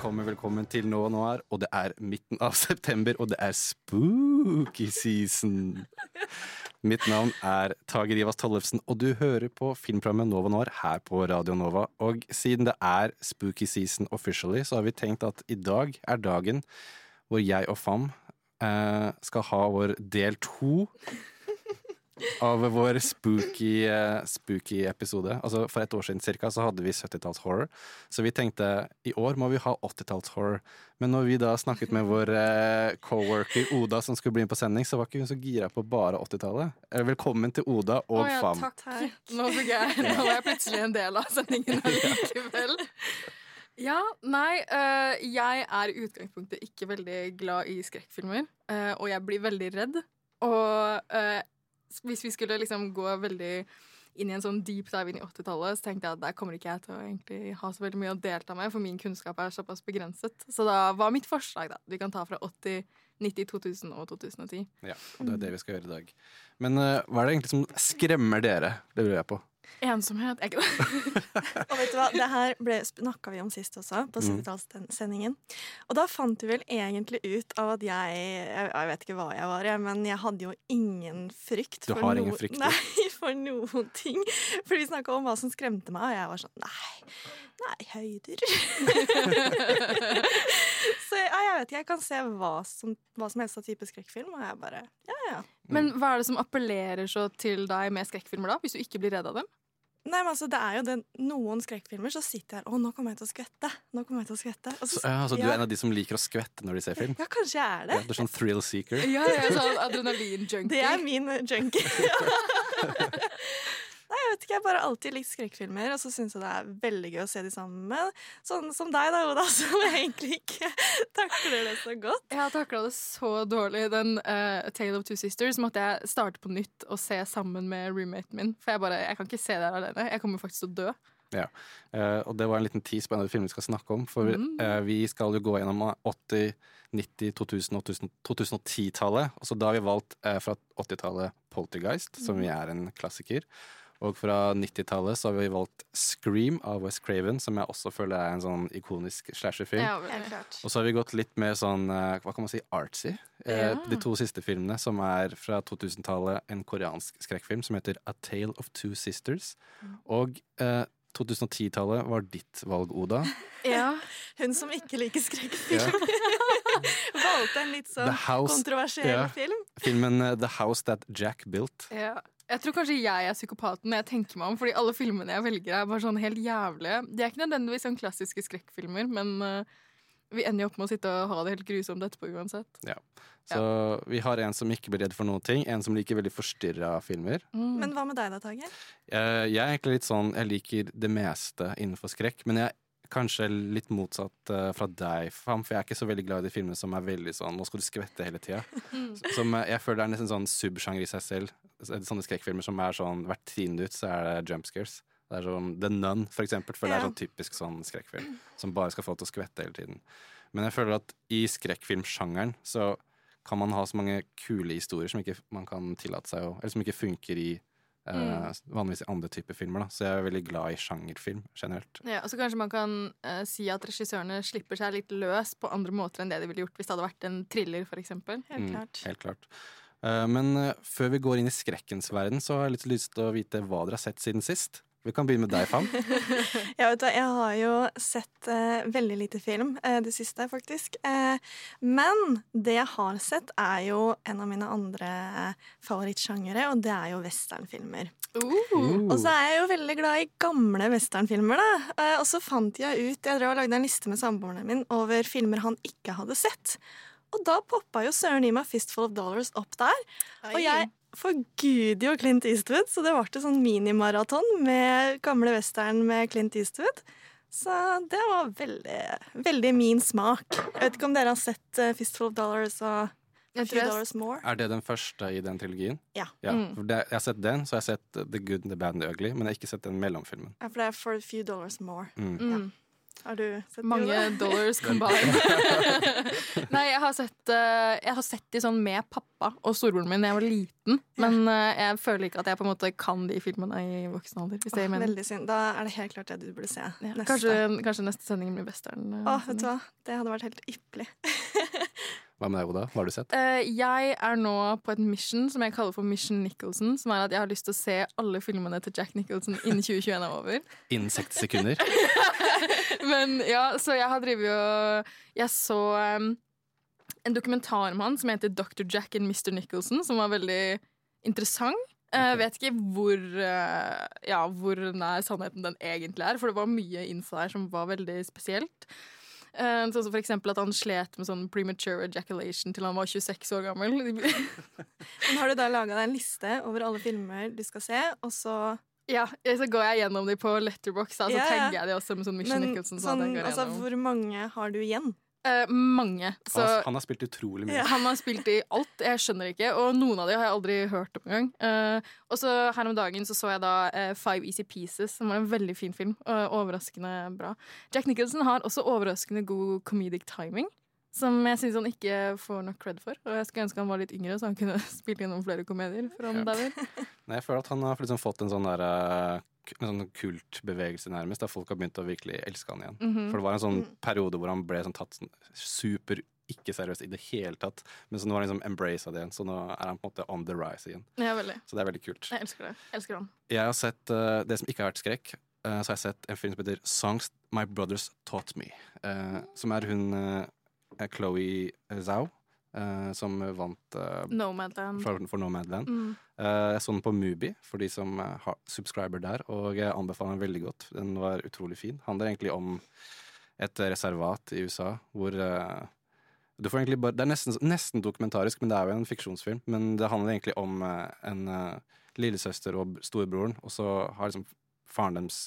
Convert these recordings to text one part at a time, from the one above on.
Velkommen, velkommen til Nå og Noir, og det er midten av september, og det er spooky season. Mitt navn er Tage Rivas Tollefsen, og du hører på filmprogrammet Nova Noir her på Radio Nova. Og siden det er spooky season officially, så har vi tenkt at i dag er dagen hvor jeg og Fam eh, skal ha vår del to av vår spooky, eh, spooky episode. Altså For et år siden cirka, så hadde vi 70-talls horror. Så vi tenkte i år må vi ha 80-talls horror. Men når vi da snakket med vår eh, coworker Oda som skulle bli med på sending, så var ikke hun så gira på bare 80-tallet. Eh, Velkommen til Oda og oh, ja, Fam. takk. Nå fikk jeg Nå var jeg plutselig en del av sendingen allikevel. Ja, nei, øh, jeg er i utgangspunktet ikke veldig glad i skrekkfilmer, øh, og jeg blir veldig redd. Og øh, hvis vi skulle liksom gå veldig inn i en sånn deep dive inn i 80-tallet, så tenkte jeg at der kommer ikke jeg til å egentlig ha så veldig mye å delta med, for min kunnskap er såpass begrenset. Så da var mitt forslag, da. Vi kan ta fra 80, 90, 2000 og 2010. Ja, og det er det vi skal gjøre i dag. Men uh, hva er det egentlig som skremmer dere? Det lurer jeg på. Ensomhet er ikke det. Og vet du hva, det her snakka vi om sist også, på Mm. 70-tallssendingen. Og da fant vi vel egentlig ut av at jeg Jeg, jeg vet ikke hva jeg var, jeg, men jeg hadde jo ingen frykt. Du for har ingen frykt. Nei, for noen ting. For vi snakka om hva som skremte meg, og jeg var sånn Nei, nei, høyder. Så jeg, jeg vet ikke, jeg kan se hva som, hva som helst av type skrekkfilm, og jeg bare Ja, ja. Men hva er det som appellerer så til deg med skrekkfilmer, da? Hvis du ikke blir redd av dem? Nei, men altså, det er jo det, Noen skrekkfilmer så sitter jeg her Å, nå kommer jeg til å skvette. Nå kommer jeg til å skvette. Og Så, ja, så du ja. er en av de som liker å skvette når de ser film? Ja, kanskje jeg er Ja, det. du er sånn thrill seeker? Ja, jeg er sånn adrenalin-junkie. Det er min junkie. Nei, jeg vet ikke, jeg bare alltid likt skrekkfilmer, og så syns jeg det er veldig gøy å se de sammen med sånn som deg, da, Oda, som egentlig ikke takler det så godt. Jeg har takla det så dårlig. Den uh, Tale of Two Sisters måtte jeg starte på nytt og se sammen med roommaten min. For jeg bare, jeg kan ikke se det her alene. Jeg kommer faktisk til å dø. Ja. uh, og det var en liten tease på en av de filmene vi skal snakke om. For eh, vi skal jo gå gjennom 80-, 90-, 2000- og 2000 2010-tallet. Og så da har vi valgt uh, fra 80-tallet Poltergeist, som vi er en klassiker. Og fra 90-tallet så har vi valgt Scream av West Craven, som jeg også føler er en sånn ikonisk slasherfilm. Ja, Helt vel. klart. Og så har vi gått litt mer sånn, eh, hva kan man si, artsy. Eh, Ja. De to siste filmene, som er fra 2000-tallet, en koreansk skrekkfilm som heter A Tale of Two Sisters. Og eh, 2010-tallet var ditt valg, Oda. Ja. Hun som ikke liker skrekkfilm, valgte en litt sånn House. kontroversiell yeah. film. Filmen uh, The House That Jack Built. ja. Jeg tror kanskje jeg er psykopaten når jeg tenker meg om, fordi alle filmene jeg velger, er bare sånn helt jævlige. De er ikke nødvendigvis sånn klassiske skrekkfilmer, men uh, vi ender jo opp med å sitte og ha det helt grusomt etterpå uansett. Ja. Så vi har en som ikke blir redd for noen ting, en som liker veldig forstyrra filmer. Men hva med deg da, Tage? Eh, Jeg er egentlig litt sånn, jeg liker det meste innenfor skrekk, men jeg er kanskje litt motsatt uh, fra deg, Fam, for jeg er ikke så veldig glad i de filmene som er veldig sånn Nå skal du skvette hele tida. Som uh, jeg føler er nesten sånn subsjanger i seg selv. Sånne skrekkfilmer som er sånn hvert tiende ut, så er det jump scares. Det er sånn The Nun, for eksempel, føler jeg er sånn typisk sånn skrekkfilm. Som bare skal få til å skvette hele tiden. Men jeg føler at i skrekkfilmsjangeren så kan man ha så mange kule historier som ikke man kan tillate seg å Eller som ikke funker i eh, vanligvis i andre typer filmer. Da. Så jeg er veldig glad i sjangerfilm generelt. Ja, og så kanskje man kan uh, si at regissørene slipper seg litt løs på andre måter enn det de ville gjort hvis det hadde vært en thriller, for eksempel. Helt Mm, klart. helt klart. Uh, men før vi går inn i skrekkens verden, så har jeg litt lyst til å vite hva dere har sett siden sist. Vi kan begynne med deg, Fan. Ja, vet du, jeg har jo sett eh, veldig lite film eh, det siste, faktisk. Eh, men det jeg har sett, er jo en av mine andre favorittsjangere, og det er jo westernfilmer. Og så er jeg jo veldig glad i gamle westernfilmer, da. Eh, og så fant jeg ut Jeg drev og lagde en liste med samboeren min over filmer han ikke hadde sett. Og da poppa jo søren i meg 'Fistful of Dollars' opp der. Og jeg forguder jo Clint Eastwood, så det ble sånn minimaraton med gamle western med Clint Eastwood. Så det var veldig, veldig min smak. Jeg vet ikke om dere har sett uh, Fistful of Dollars og A Few Dollars More? Er det den første i den trilogien? Ja. Mm. for det, jeg har sett den, så jeg har sett The Good, The Bad and The Ugly, men jeg har ikke sett den mellomfilmen. Ja, for det er For a Few Dollars More. Mm. Mm. Har du sett Mange det? dollars combined. Nei, jeg har, sett, eh, jeg har sett de sånn med pappa og storebroren min da jeg var liten. Men eh, jeg føler ikke at jeg på en måte kan de filmene i voksen alder. Hvis gir. Veldig synd. Da er det helt klart det du burde se. Ja, Neste. kanskje, kanskje neste sending blir western. eh, Åh, vet du hva? Det hadde vært helt ypperlig. Hva med deg, Oda? Hva har du sett? Uh, jeg er nå på et mission som jeg kaller for Mission Nicholson. Som er at jeg har lyst til å se alle filmene til Jack Nicholson innen 2021 er over. Innen 60 sekunder? Men ja, så jeg har drevet og Jeg så um, en dokumentar om han som heter Dr. Jack and Mr. Nicholson, som var veldig interessant. Jeg vet ikke hvor, eh, ja, hvor nær sannheten den egentlig er, for det var mye info der som var veldig spesielt. Eh, Sånn som for eksempel at han slet med sånn premature ejaculation til han var 26 år gammel. Men har du da laga deg en liste over alle filmer du skal se, og så Ja, Så går jeg gjennom de på Letterbox, så Ja, ja. tagger jeg de også med sånn Mission Nicholson. sånn, går altså, hvor mange har du igjen? Eh, mange. Så Han, har- han har spilt utrolig mye. Ja. han har spilt i alt. Jeg skjønner ikke. Og noen av de har jeg aldri hørt om engang. Uh, og så her om dagen så, så jeg da uh, Five Easy Pieces, som var en veldig fin film. og overraskende bra. Jack Nicholson har også overraskende god comedic timing. Som jeg syns han ikke får nok cred for. Og jeg skulle ønske han var litt yngre, så han kunne spilt inn noen flere komedier. For han Ja. Nei, jeg føler at han har liksom fått en sånn der en sånn kultbevegelse nærmest, der folk har begynt å virkelig elske han igjen. Mhm. For det var en sånn periode hvor han ble sånn tatt sånn super ikke seriøst i det hele tatt. Men så nå har han liksom embraced det igjen, så nå er han på en måte on the rise igjen. Ja. Så det er veldig kult. Jeg elsker det. Jeg elsker han. Jeg har sett uh, det som ikke har vært skrekk. Uh, så har jeg sett en film som heter Songs My Brothers Taught Me. uh, som er hun Chloé Zhao, eh, som vant uh, Nomadland. for, for Nomadland. Mm. Uh, jeg så den på Mubi, for de som har subscriber der, og jeg anbefaler den veldig godt. Den var utrolig fin. Handler egentlig om et reservat i USA hvor du får egentlig bare, Det er nesten, nesten dokumentarisk, men det er jo en fiksjonsfilm. Men det handler egentlig om en lillesøster og storebroren, og så har liksom faren deres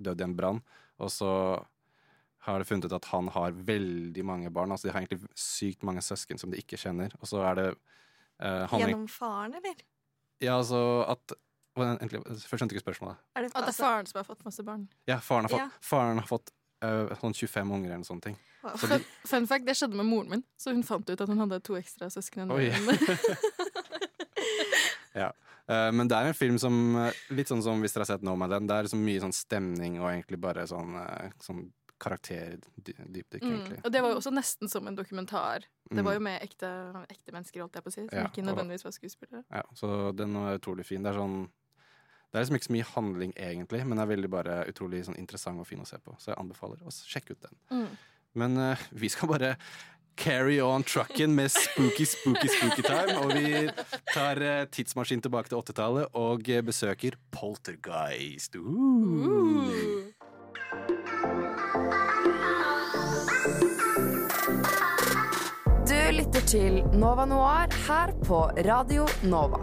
dødd i en brann, og så har de funnet ut at han har veldig mange barn. Altså De har egentlig sykt mange søsken som de ikke kjenner. Og så er det uh, Gjennom faren, eller? ja, altså at egentlig, Først skjønte jeg ikke spørsmålet. Er det, At det er altså, faren som har fått masse barn. Ja, faren har fått, Ja. faren har fått uh, sånn 25 unger eller sånne ting. wow. Så de, fun fact, det skjedde med moren min, så hun fant ut at hun hadde to ekstra søsken. enn Oi. ja. Eh, men det er en film som Litt sånn som hvis dere har sett Nomadland. Det er liksom mye sånn stemning og egentlig bare sånn, uh, sånn karakterdypdykk, Mm. egentlig. Og det var jo også nesten som en dokumentar. Det var jo Mm. med ekte, ekte mennesker, holdt jeg på å si, som Ja, ikke nødvendigvis var skuespillere. Ja, så den er utrolig fin. Det er sånn det er liksom ikke så mye handling, egentlig, men det er veldig bare utrolig sånn interessant og fin å se på. Så jeg anbefaler å sjekke ut den. Mm. Men uh, vi skal bare carry on trucken med spooky, spooky, spooky time. Og vi tar uh, tidsmaskin tilbake til 80-tallet og eh, besøker Poltergeist. Uh. Du lytter til Nova Noir her på Radio Nova.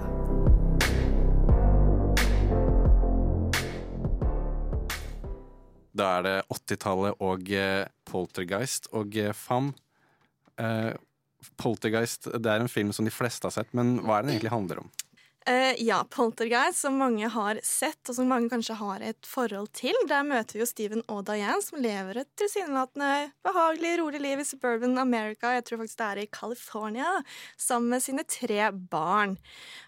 Da er det 80-tallet og eh, Poltergeist. Og eh, Fam eh, Poltergeist det er en film som de fleste har sett, men hva er den egentlig handler om? Eh, ja, Poltergeist, som mange har sett, og som mange kanskje har et forhold til. Der møter vi jo Steven og Diane, som lever et tilsynelatende behagelig, rolig liv i suburban America, jeg tror faktisk det er i California, sammen med sine tre barn.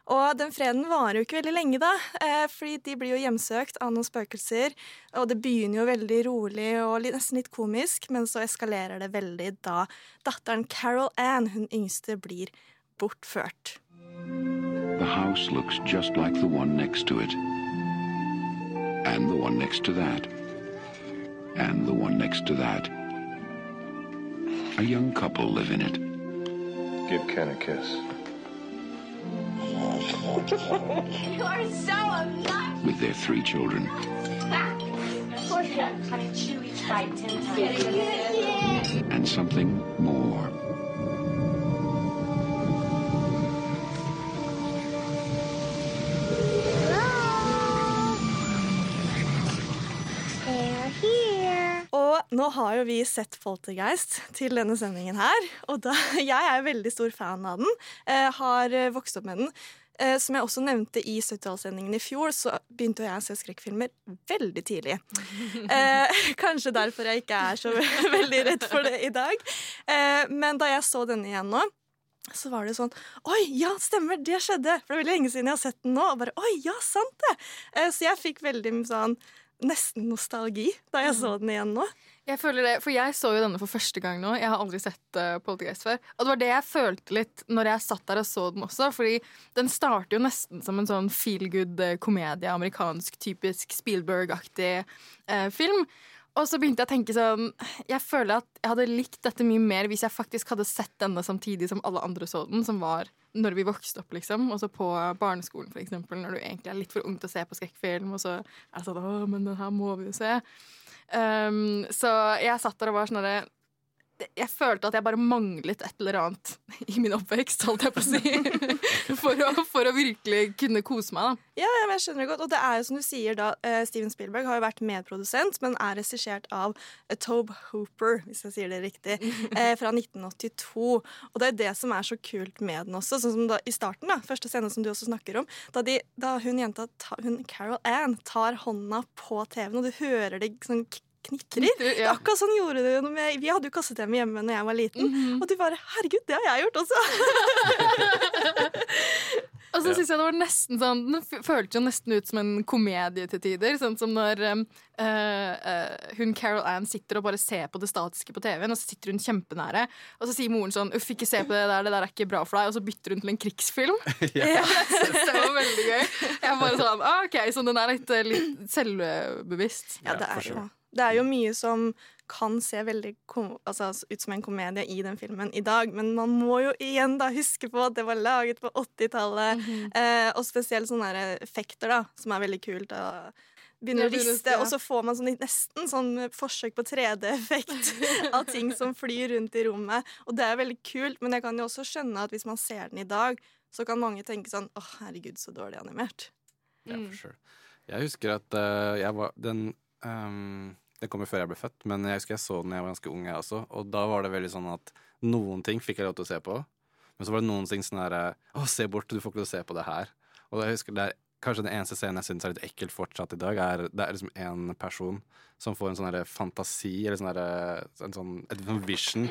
Og den freden varer jo ikke veldig lenge, da, uh, fordi de blir jo hjemsøkt av noen spøkelser. Og det begynner jo veldig rolig og litt, nesten litt komisk, men så eskalerer det veldig da datteren Carol Ann, hun yngste, blir bortført. The house looks just like the one next to it. And the one next to that. And the one next to that. A young couple live in it Give Ken a kiss. You are so obnoxious. with their three children. Honey, chew each bite ten times. And something more. Nå har jo vi sett Poltergeist til denne sendingen her. Og da, jeg er veldig stor fan av den. Eh, har eh, vokst opp med den. Eh, som jeg også nevnte i 70-tallssendingen i fjor, så begynte jeg å se skrekkfilmer veldig tidlig. Eh, kanskje derfor jeg ikke er så veldig redd for det i dag. Eh, men da jeg så denne igjen nå, så var det sånn Oi, ja, stemmer, det skjedde! For det er veldig lenge siden jeg har sett den nå. Og bare, Oi, ja, sant det! Eh, så jeg fikk veldig sånn nesten nostalgi da jeg så den igjen nå. Jeg føler det, for jeg så jo denne for første gang nå. Jeg har aldri sett uh, Poltergeist før. Og det var det jeg følte litt når jeg satt der og så den også. Fordi den starter jo nesten som en sånn feel good-komedie, amerikansk, typisk Spielberg-aktig uh, film. Og så begynte jeg å tenke sånn Jeg føler at jeg hadde likt dette mye mer hvis jeg faktisk hadde sett denne samtidig som alle andre så den, som var når vi vokste opp, liksom. Også på barneskolen, for eksempel, når du egentlig er litt for ung til å se på skrekkfilm, og så er det sånn Å, men den her må vi jo se. Um, så jeg satt der og var sånn derre jeg følte at jeg bare manglet et eller annet i min oppvekst, holdt jeg på å si. For å, for å virkelig kunne kose meg, da. Ja, men jeg skjønner det godt. Og det er jo som du sier, da, eh, Steven Spielberg har jo vært medprodusent, men er regissert av eh, Tobe Hooper, hvis jeg sier det riktig, eh, fra 1982. Og det er det som er så kult med den også. Sånn som da, i starten, da, første scene som du også snakker om, da, de, da hun jenta, ta, hun Carol Ann, tar hånda på TV-en, og du hører det sånn knitrer. Knitrer, ja. Akkurat sånn gjorde du det med Vi hadde jo kassetv hjemme når jeg var liten, Mhm. og du bare Herregud, det har jeg gjort også! Og så synes jeg det var nesten sånn Den føltes jo nesten ut som en komedie til tider. Sånn som når um, eh, eh, hun Carol Ann sitter og bare ser på det statiske på TV-en, og så sitter hun kjempenære, og så sier moren sånn 'Uff, ikke se på det der, det der er ikke bra for deg', og så bytter hun til en krigsfilm. Ja. Det var veldig gøy. Jeg bare sånn, ah, ok, Så den er litt, eh, litt selvbevisst. Ja, det er, jo, det er jo mye som kan se veldig kom, altså, ut som en komedie i den filmen i dag, men man må jo igjen da huske på at det var laget på 80-tallet, eh, og spesielt sånne effekter da, som er veldig kult. Da. Begynner å å riste, ja. og så får man sånn, nesten sånn forsøk på 3D-effekt av ting som flyr rundt i rommet. Og det er veldig kult, men jeg kan jo også skjønne at hvis man ser den i dag, så kan mange tenke sånn åh, herregud, så dårlig animert. Ja, for sure. Jeg husker at uh, jeg var Den ehm, Det kom jo før jeg ble født, men jeg husker jeg så den da jeg var ganske ung, jeg også. Og da var det veldig sånn at noen ting fikk jeg lov til å se på. Men så var det noen ting sånn herre Å, se bort, du får ikke lov til å se på det her. Og jeg husker det er Kanskje den eneste scenen jeg syns er litt ekkelt fortsatt i dag, er det er liksom en person som får en sånn herre fantasi, eller sånn herre en sånn, Et sånn vision.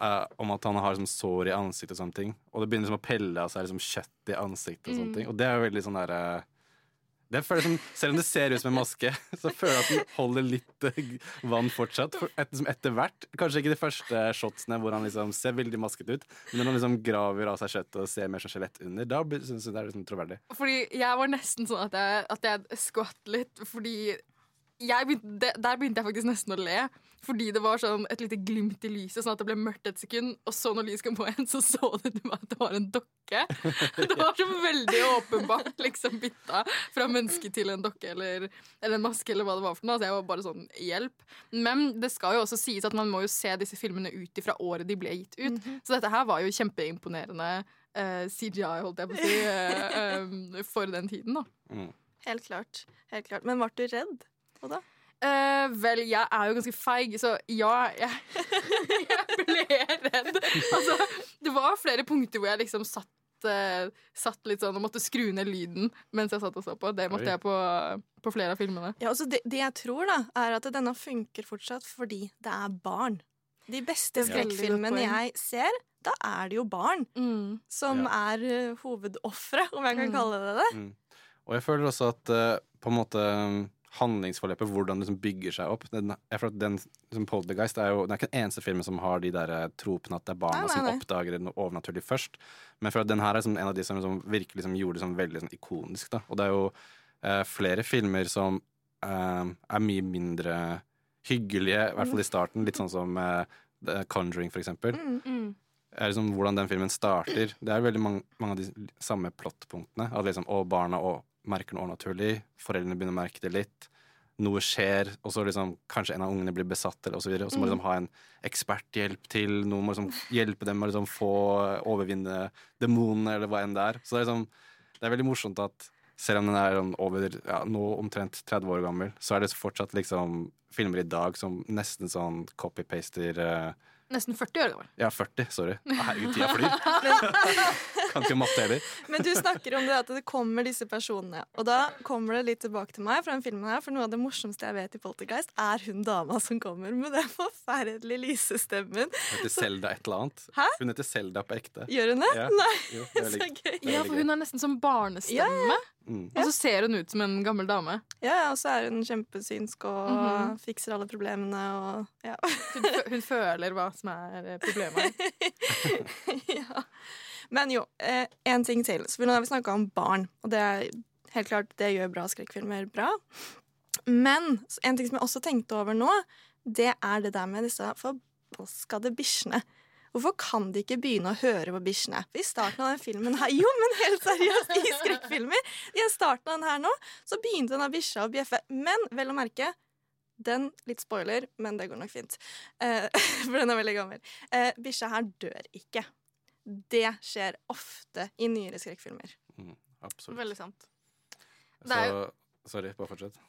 Uh, om at han har liksom sår i ansiktet og sånne ting. Og det begynner liksom å pelle av seg liksom kjøtt i ansiktet og sånne Mm. ting. Og det er jo veldig sånn derre det føles som, Selv om det ser ut som en maske, så føler jeg at den holder litt eh, vann fortsatt. For et, etter hvert, Kanskje ikke de første shotsene hvor han liksom ser veldig masket ut, men når han liksom graver av seg kjøttet og ser mer som skjelett under, da syns jeg det er liksom troverdig. Fordi jeg var nesten sånn at jeg, at jeg skvatt litt, fordi begynte, det- der begynte jeg faktisk nesten å le. Fordi det var sånn et lite glimt i lyset, sånn at det ble mørkt et sekund. Og så når lyset kom på igjen, så så du at det var en dokke. Det var så veldig åpenbart liksom bytta fra menneske til en dokke eller, eller en maske eller hva det var for noe. Altså jeg var bare sånn, hjelp. Men det skal jo også sies at man må jo se disse filmene ut ifra året de ble gitt ut. Så dette her var jo kjempeimponerende uh, CGI, holdt jeg på å si, uh, um, for den tiden, da. Mm. Helt klart. Helt klart. Men ble du redd? Og da? Uh, vel, jeg er jo ganske feig, så ja, jeg, jeg ble redd. Altså, det var flere punkter hvor jeg liksom satt, uh, satt litt sånn og måtte skru ned lyden mens jeg satt og så på. Det måtte Oi. jeg på, på flere av filmene. Ja, altså det, det jeg tror, da, er at denne funker fortsatt fordi det er barn. De beste skrekkfilmene jeg ser, da er det jo barn som er uh, hovedofre, om jeg kan Mm. kalle det det. Mm. Og jeg føler også at eh, på en måte um, handlingsforløpet, hvordan det liksom bygger seg opp den, den liksom Poltergeist er jo Den er ikke den eneste filmen som har de der eh, tropene at det er barna Nei, nei, som oppdager noe overnaturlig først. Men for at den her er liksom en av de som liksom virkelig liksom gjorde det sånn veldig sånn ikonisk. Da. Og det er jo eh, flere filmer som eh, er mye mindre hyggelige, i hvert fall i starten. Litt sånn som eh, The Conjuring, for eksempel. er liksom hvordan den filmen starter. Det er veldig mange, mange av de samme plottpunktene. At liksom, å, barna å, merker noe overnaturlig, foreldrene begynner å merke det litt. Noe skjer, og så liksom, kanskje en av ungene blir besatt, eller videre. Og så må Mm. liksom ha en eksperthjelp til. Noen må liksom hjelpe dem med å liksom få overvinne demonene, eller hva enn det er. Så det er, liksom, det er veldig morsomt at Selv om den er sånn over ja, nå omtrent 30 år gammel, så er det fortsatt liksom filmer i dag som nesten sånn copy-paster eh, Nesten 40 år gammel. Ja, 40, sorry. Herregud, tida flyr. Kan ikke matte heller. Men du snakker om det at det kommer disse personene. Og da kommer det litt tilbake til meg fra den filmen her, for noe av det morsomste jeg vet i Poltergeist, er hun dama som kommer med den forferdelige lysestemmen. Hun heter Selda et eller annet. Hæ? Hun heter Selda på ekte. Gjør hun det? Ja. Nei, Jo, det er så gøy. Ja, for hun er nesten som barnestemme. Ja, Mm. Og så ser hun ut som en gammel dame. Ja, ja, og så er hun kjempesynsk og Mhm. fikser alle problemene og ja. Hun, føler hva som er eh, problemet. ja. Men jo, én ting til. Så nå har vi snakka om barn, og det er helt klart det gjør bra skrekkfilmer bra. Men en ting som jeg også tenkte over nå, det er det der med disse forbaskede bikkjene. Hvorfor kan de ikke begynne å høre på bikkjene? I starten av den filmen her Jo, men helt seriøst, i skrekkfilmer! I starten av den her nå, så begynte denne bikkja å bjeffe. Men vel å merke, den Litt spoiler, men det går nok fint. Eh, for den er veldig gammel. Eh, bikkja her dør ikke. Det skjer ofte i nyere skrekkfilmer. Mm, absolutt. Veldig sant. Det er Så, sorry, bare fortsett.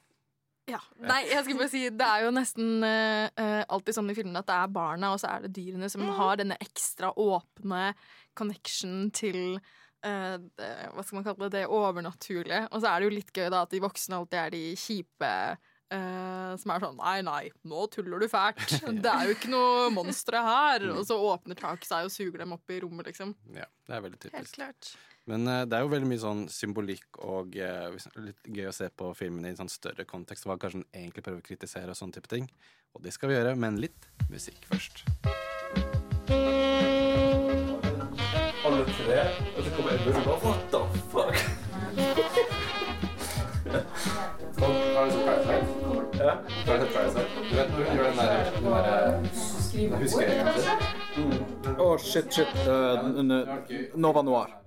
Ja. Nei, jeg skulle bare si Det er jo nesten eh, eh, alltid sånn i filmene at det er barna og så er det dyrene som har denne ekstra åpne connection til uh, det, Hva skal man kalle det? Det overnaturlige. Og så er det jo litt gøy da at de voksne alltid er de kjipe. Uh, som er sånn Nei, nei, nå tuller du fælt. Det er jo ikke noe monstre her. Og så åpner taket seg og suger dem opp i rommet, liksom. Ja, det er veldig typisk. Helt klart. Men uh, det er jo veldig mye sånn symbolikk og uh, litt gøy å se på filmene i en sånn større kontekst. Hva kanskje den egentlig prøver å kritisere og sånne type ting. Og det skal vi gjøre, men litt musikk først. Alle tre, og så kommer Edmund og bare What the fuck? Ja. Du sett Parasite? Du vet når hun gjør den der, den der Husker jeg egentlig? Å, shit, shit. Uh, Nova Noir.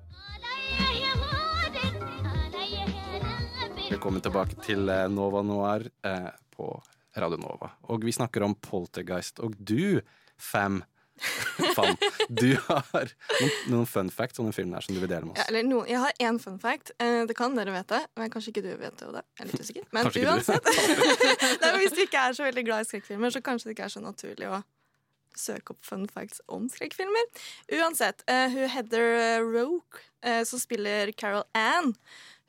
Velkommen tilbake til eh, Nova Noir eh, på Radio Nova. Og vi snakker om Poltergeist. Og du, fam, fam du har noen, noen fun facts om den filmen her som du vil dele med Ja, oss. eller no, jeg har én fun fact. Eh, det kan dere vite, men kanskje ikke du vet det. Jeg er litt usikker. Men uansett. Nei, hvis du ikke er så veldig glad i skrekkfilmer, så kanskje det ikke er så naturlig å søke opp fun facts om skrekkfilmer. Uansett, eh, hun Heather Roke, eh, som spiller Carol Ann,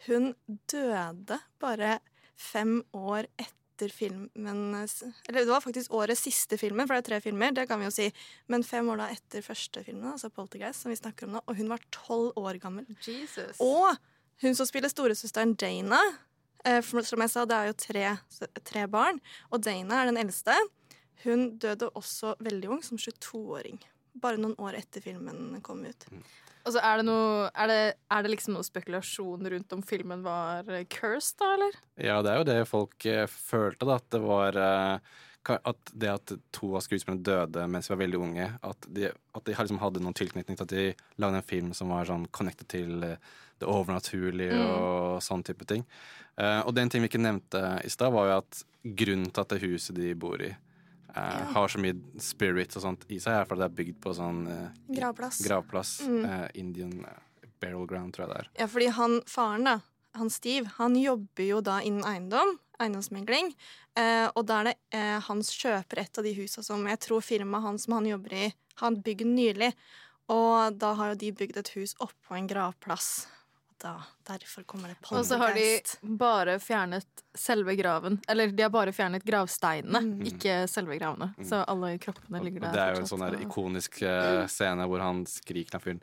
hun døde bare fem år etter filmen Eller det var faktisk årets siste filmen, for det er tre filmer, det kan vi jo si. Men fem år da etter første filmen, altså Poltergeist, som vi snakker om nå. Og hun var tolv år gammel. Jesus. Og hun som spiller storesøsteren Dana eh, for Som jeg sa, det er jo tre, tre barn, og Dana er den eldste. Hun døde også veldig ung, som 22-åring. Bare noen år etter filmen kom ut. Og så er det noe er det, er det liksom noe spekulasjon rundt om filmen var eh, cursed, da, eller? Ja, det er jo det folk eh, følte, da. At det var eh, at det at to av skuespillerne døde mens de var veldig unge, at de, at de liksom hadde noen tilknytning til at de lagde en film som var sånn connected til eh, det overnaturlige Mm. og sånn type ting. Eh, og den ting vi ikke nevnte i stad, var jo at grunnen til at det huset de bor i, eh, har så mye spirit og sånt i seg, er fordi det er bygd på sånn eh, Gravplass. gravplass. Mm. eh, Indian Barrel burial ground, tror jeg det er. Ja, fordi han faren, da, han Steve, han jobber jo da innen eiendom, eiendomsmegling. Eh, og da er det eh, hans kjøper et av de husa som jeg tror firmaet han som han jobber i, han bygd nylig. Og da har jo de bygd et hus oppå en gravplass. Og da, derfor kommer det Og så har de bare fjernet selve graven. Eller de har bare fjernet gravsteinene, Mm. ikke selve gravene. Så alle kroppene ligger Og der. det er jo en sånn der ikonisk eh, scene hvor han skriker til fyren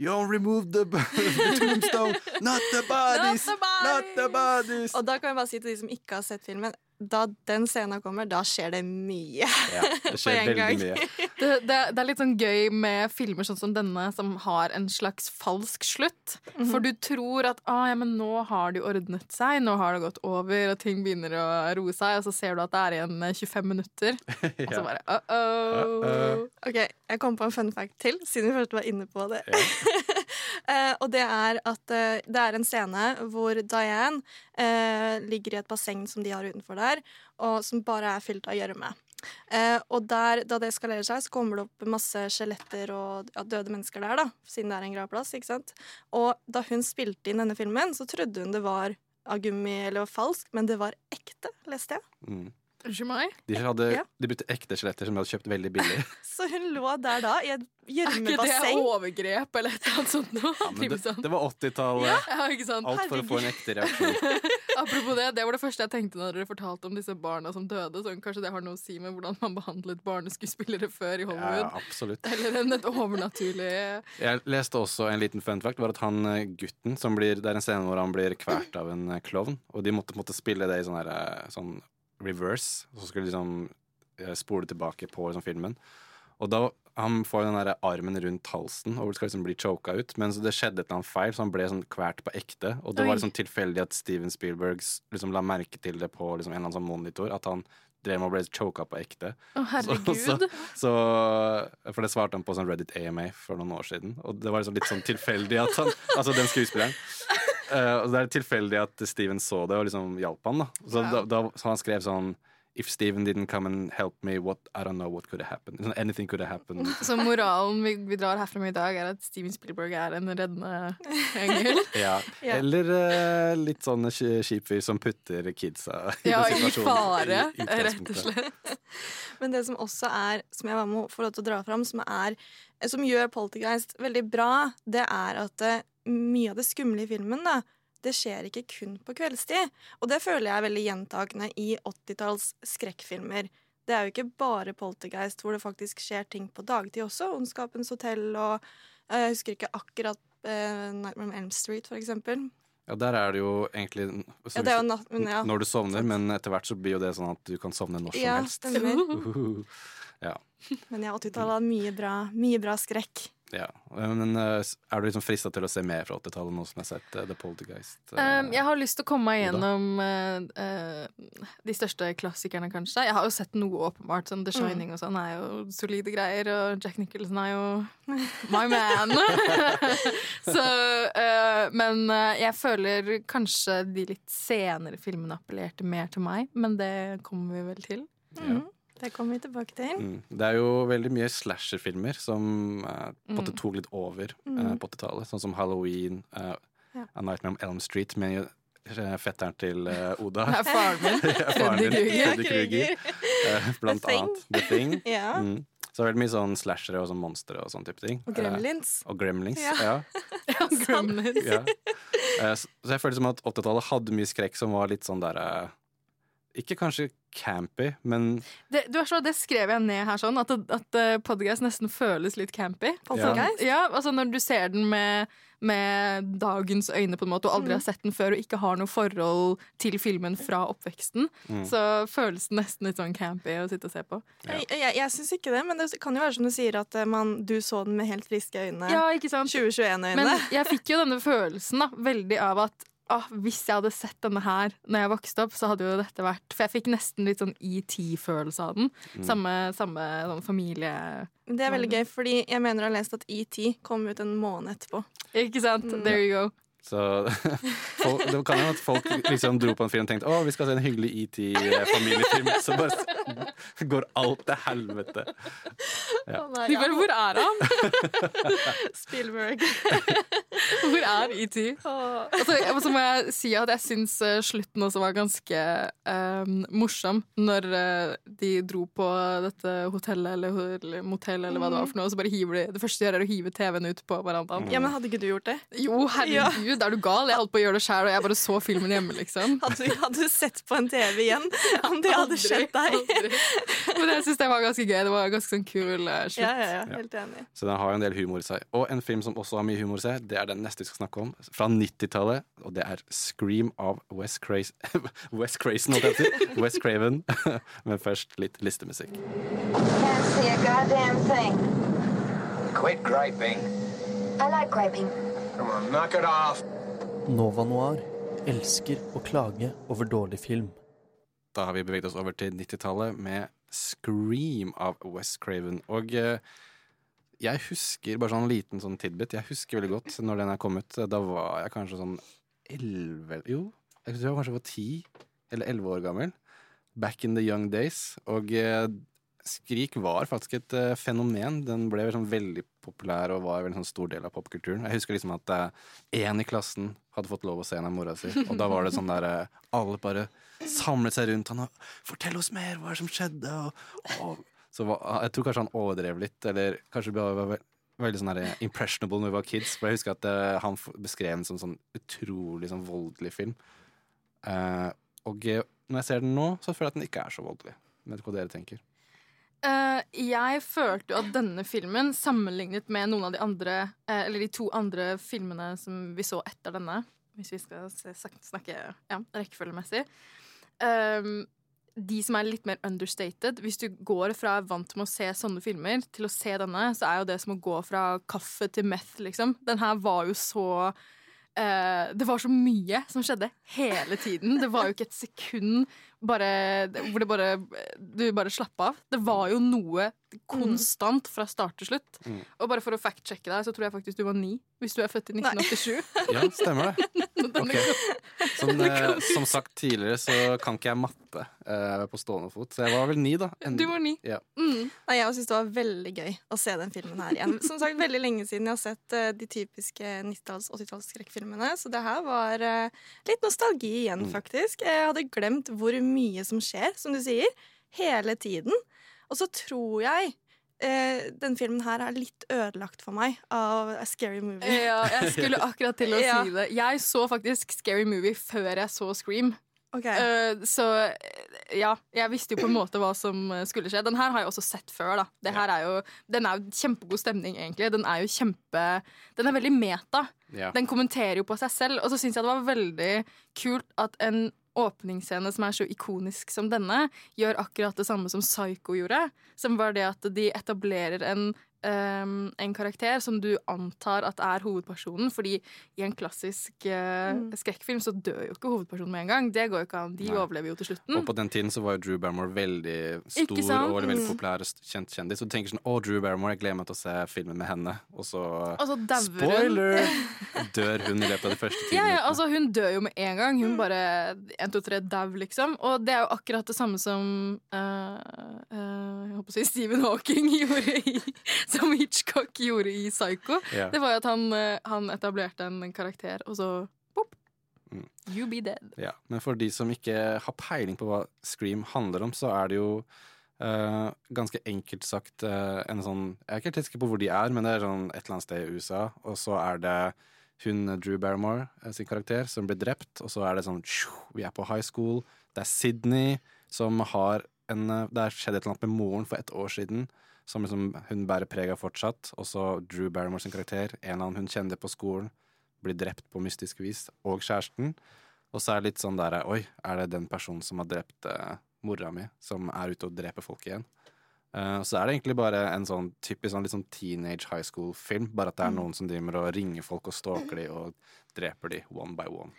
You remove the, the tombstone! Not the bodies! Not the bodies! Og da kan jeg bare si til de som ikke har sett filmen, da den scenen kommer, da skjer det mye. Ja, det På skjer en veldig gang. mye. Det, det, det er litt sånn gøy med filmer sånn som denne, som har en slags falsk slutt. Mhm. For du tror at ah, ja, men nå har de ordnet seg, nå har det gått over, og ting begynner å roe seg, og så ser du at det er igjen eh, 25 minutter. Og så Ja. bare uh-oh. Ok, Jeg kom på en fun fact til, siden vi først var inne på det. Eh, og det er at eh, det er en scene hvor Diane eh, ligger i et basseng som de har utenfor der, og som bare er fylt av gjørme. Og der, da det eskalerer seg, så kommer det opp masse skjeletter og ja, døde mennesker der, da. Siden det er en gravplass, ikke sant. Og da hun spilte inn denne filmen, så trodde hun det var av gummi eller falsk, men det var ekte, leste jeg. Mm. Unnskyld meg? De, hadde, Ja. de brukte ekte skjeletter som de hadde kjøpt veldig billig. Så hun lå der da, i et Er ikke det overgrep eller et eller annet sånt noe? Ja, det, sånn. det var 80-tallet. Ja? Alt for å få en ekte reaksjon. Apropos det, det var det første jeg tenkte når dere fortalte om disse barna som døde. Så kanskje det har noe å si med hvordan man behandlet barneskuespillere før i Hollywood. ja, absolutt. Eller en et overnaturlig Jeg leste også en liten fun fact, var at han eh, gutten som blir Det er en scene hvor han blir kvært av en eh, klovn, og de måtte, måtte spille det i sånn her, eh, sånn reverse, og så skulle liksom eh, spole tilbake på liksom, filmen. Og da han får den der armen rundt halsen og skal liksom bli choka ut, men så det skjedde et eller annet feil, så han ble sånn kvært på ekte. Og det Oi. var liksom tilfeldig at Steven Spielberg liksom la merke til det på liksom, en eller annen sånn monitor, at han drev med å bli choka på ekte. Å, herregud. Så, så, så, for det svarte han på sånn Reddit AMA for noen år siden. Og det var liksom litt sånn tilfeldig at han Altså den skuespilleren. Eh, og det er tilfeldig at Steven så det og liksom hjalp han. da Så, da, da, så han skrev sånn If Steven didn't come and help me, what, I don't know what could have happened. Sånn, anything could have happened. Så moralen vi, vi drar herfra med i dag, er at Steven Spielberg er en reddende engel. Ja. Ja. Eller uh, litt sånn skipfyr kjip fyr som putter kidsa i Ja, i fare, i- i rett og slett. Men det som også er, som jeg var med til å dra fram, som, er, som gjør Poltergeist veldig bra, det er at eh, mye av det skumle i filmen, da, det skjer ikke kun på kveldstid. Og det føler jeg er veldig gjentakende i 80-talls skrekkfilmer. Det er jo ikke bare Poltergeist hvor det faktisk skjer ting på dagtid også. Ondskapens hotell og eh, Jeg husker ikke akkurat eh, Nightmare on Elm Street, for eksempel. Ja, der er det jo egentlig Ja, det er jo natt, men ja. Når du sovner, men etter hvert så blir jo det sånn at du kan sovne når som Ja, helst. stemmer. Uhuhu. Ja. Men ja, 80-tallet har mye bra, mye bra skrekk. Ja. Men eh, er du liksom frista til å se mer fra 80-tallet nå som jeg har sett eh, The Poltergeist? Um, jeg har lyst til å komme meg gjennom eh, eh, de største klassikerne, kanskje. Jeg har jo sett noe åpenbart. Sånn The Shining og sånn er jo solide greier, og Jack Nicholson er jo my man. Så, eh, men jeg føler kanskje de litt senere filmene appellerte mer til meg, men det kommer vi vel til. Mhm. Det kommer vi tilbake til. Mm. Det er jo veldig mye slasherfilmer som uh, Mm. tok litt over eh, Mm. på 80-tallet. Sånn som Halloween, uh, Ja. A Nightmare on Elm Street med eh, fetteren til eh, Oda. Det er faren min, Ja, faren min, Freddy Krueger. Eh, Blant The annet The Thing. Ja. Mm. Så veldig mye sånn slashere og sånn monstre og sånn type ting. Og Gremlins. Eh, og Gremlins, Ja. ja. Gremlins. ja. Eh, Så så jeg føler som at 80-tallet hadde mye skrekk som var litt sånn derre Ikke kanskje campy, men Det, du så, det skrev jeg ned her sånn, at, at uh, podcast nesten føles litt campy. Ja. Ja, altså Når du ser den med, med dagens øyne på en måte, og aldri Mm. har sett den før, og ikke har noe forhold til filmen fra oppveksten, Mm. så føles det nesten litt sånn campy å sitte og se på. Jeg, jeg, jeg syns ikke det, men det kan jo være som du sier, at eh, man, du så den med helt friske øyne. Ja, ikke sant? 2021-øyne. Men jeg fikk jo denne følelsen da, veldig av at ah, hvis jeg hadde sett denne her når jeg vokste opp, så hadde jo dette vært For jeg fikk nesten litt sånn ET-følelse av den. Mm. Samme, samme sånn familie... Det er veldig gøy, fordi jeg mener å ha lest at ET kom ut en måned etterpå. Ikke sant? Mm. There you go. Så folk, det kan jo at folk liksom dro på en film og tenkte å, vi skal se en hyggelig ET-familiefilm. Så bare går alt til helvete. Ja. De bare Hvor er han? Spielberg. Hvor er ET? Altså, så må jeg si at jeg syns eh, slutten også var ganske um, morsom. Når eh, de dro på dette hotellet eller, motellet eller motell eller hva det var for noe, og så bare hiver de Det første de gjør, er å hive TV-en ut på verandaen. Ja, men hadde ikke du gjort det? Jo, herregud, er du gal? Jeg holdt på å gjøre det sjæl, og jeg bare så filmen hjemme, liksom. Hadde du, hadde du sett på en TV igjen om det hadde Aldri, skjedd deg? aldri. Men jeg syns det var ganske gøy. Det var ganske sånn kul eh, slutt. Ja, ja, ja, helt enig. Så den har jo en del humor i seg. Og en film som også har mye humor i seg, det er den neste vi skal snakke om. Fra 90-tallet. Og det er Scream av Wes Craze West Crazen, holdt jeg på å si. West Craven. Men først litt listemusikk. Can't see a goddamn thing. Quit griping. I like griping. On, knock it off. Nova Noir elsker å klage over dårlig film. Da har vi beveget oss over til 90-tallet med Scream av Wes Craven. Og eh, jeg husker bare sånn liten sånn tidbit. Jeg husker veldig godt når den er kommet. Da var jeg kanskje sånn elleve Jo, jeg tror jeg var kanskje var ti eller elleve år gammel. Back in the young days. Og eh, Skrik var faktisk et uh, fenomen. Den ble sånn veldig populær og var en sånn stor del av popkulturen. Jeg husker liksom at én i klassen hadde fått lov å se en av mora si, og da var det sånn der uh, Alle bare samlet seg rundt han og 'Fortell oss mer! Hva er det som skjedde?' Og, og, så var, jeg tror kanskje han overdrev litt, eller kanskje det var ve- veldig sånn impressionable når vi var kids. For jeg husker at eh, han beskrev den som sånn utrolig sånn voldelig film. Eh, og eh, når jeg ser den nå, så føler jeg at den ikke er så voldelig. Jeg vet ikke hva dere tenker. Eh, jeg følte jo at denne filmen, sammenlignet med noen av de andre uh, Eller de to andre filmene som vi så etter denne, hvis vi skal se, snakke ja, rekkefølgemessig uh, De som er litt mer understated Hvis du går fra vant med å se sånne filmer til å se denne, så er jo det som å gå fra kaffe til meth, liksom. Den her var jo så Det var så mye som skjedde hele tiden. Det var jo ikke et sekund bare, hvor det bare, du bare slapp av. Det var jo noe konstant fra start til slutt. Mm. Og bare for å fact-sjekke deg, så tror jeg faktisk du var ni hvis du er født i 1987. Ja, stemmer det. Okay. Som, eh, som sagt tidligere, så kan ikke jeg matte eh, på stående fot. Så jeg var vel ni, da. En- Du var ni. Ja. Nei, jeg syns det var veldig gøy å se den filmen her igjen. Som sagt, veldig lenge siden jeg har sett eh, de typiske 90-talls- 80-talls. Så det her var eh, litt nostalgi igjen, faktisk. Jeg hadde glemt hvor mye som skjer, som du sier, hele tiden. Og så tror jeg eh, den filmen her er litt ødelagt for meg av A Scary Movie. Ja, jeg skulle akkurat til å Ja. si det. Jeg så faktisk Scary Movie før jeg så Scream. Ok. Uh, så ja, jeg visste jo på en måte hva som eh, skulle skje. Den her har jeg også sett før. da Det her er jo, Den er jo kjempegod stemning, egentlig. Den er jo kjempe Den er veldig meta. Ja. Den kommenterer jo på seg selv. Og så syns jeg det var veldig kult at en åpningsscene som er så ikonisk som denne, gjør akkurat det samme som Psycho gjorde. Som var det at de etablerer en, ehm, en karakter som du antar at er hovedpersonen. Fordi i en klassisk uh, Mm. skrekkfilm så dør jo ikke hovedpersonen med en gang. Det går jo ikke an. De Nei. overlever jo til slutten. Og på den tiden så var jo Drew Barrymore veldig stor og veldig Mm. populær og kjent kjendis. Og du tenker sånn Å, Drew Barrymore, jeg gleder meg til å se filmen med henne. Og så, Og så hun. Spoiler! Dør hun i løpet av de første timene. Ja, ja, altså Hun dør jo med en gang. Hun bare en, to, tre, dau, liksom. Og det er jo akkurat det samme som uh, uh, Jeg håper å si Stephen Hawking gjorde i Som Hitchcock gjorde i Psycho. Yeah. Det var jo at han, eh, han etablerte en karakter, og så pop, Mm. You be dead. Ja, men for de som ikke har peiling på hva Scream handler om, så er det jo Uh, ganske enkelt sagt uh, en sånn Jeg er ikke helt sikker på hvor de er, men det er sånn et eller annet sted i USA. Og så er det hun Drew Barrymore sin karakter som blir drept, og så er det sånn Vi er på high school. Det er Sydney som har en Det har skjedd et eller annet med moren for et år siden. Som liksom hun bærer preg av fortsatt. Og så Drew Barrymore sin karakter, en eller annen hun kjente på skolen, blir drept på mystisk vis, og kjæresten. Og så er det litt sånn der Oi, er det den personen som har drept eh, mora mi, som er ute og dreper folk igjen? Uh, så er det egentlig bare en sånn typisk sånn, litt sånn teenage high school-film. Bare at det er noen som driver og ringer folk og stalker de og dreper de one by one.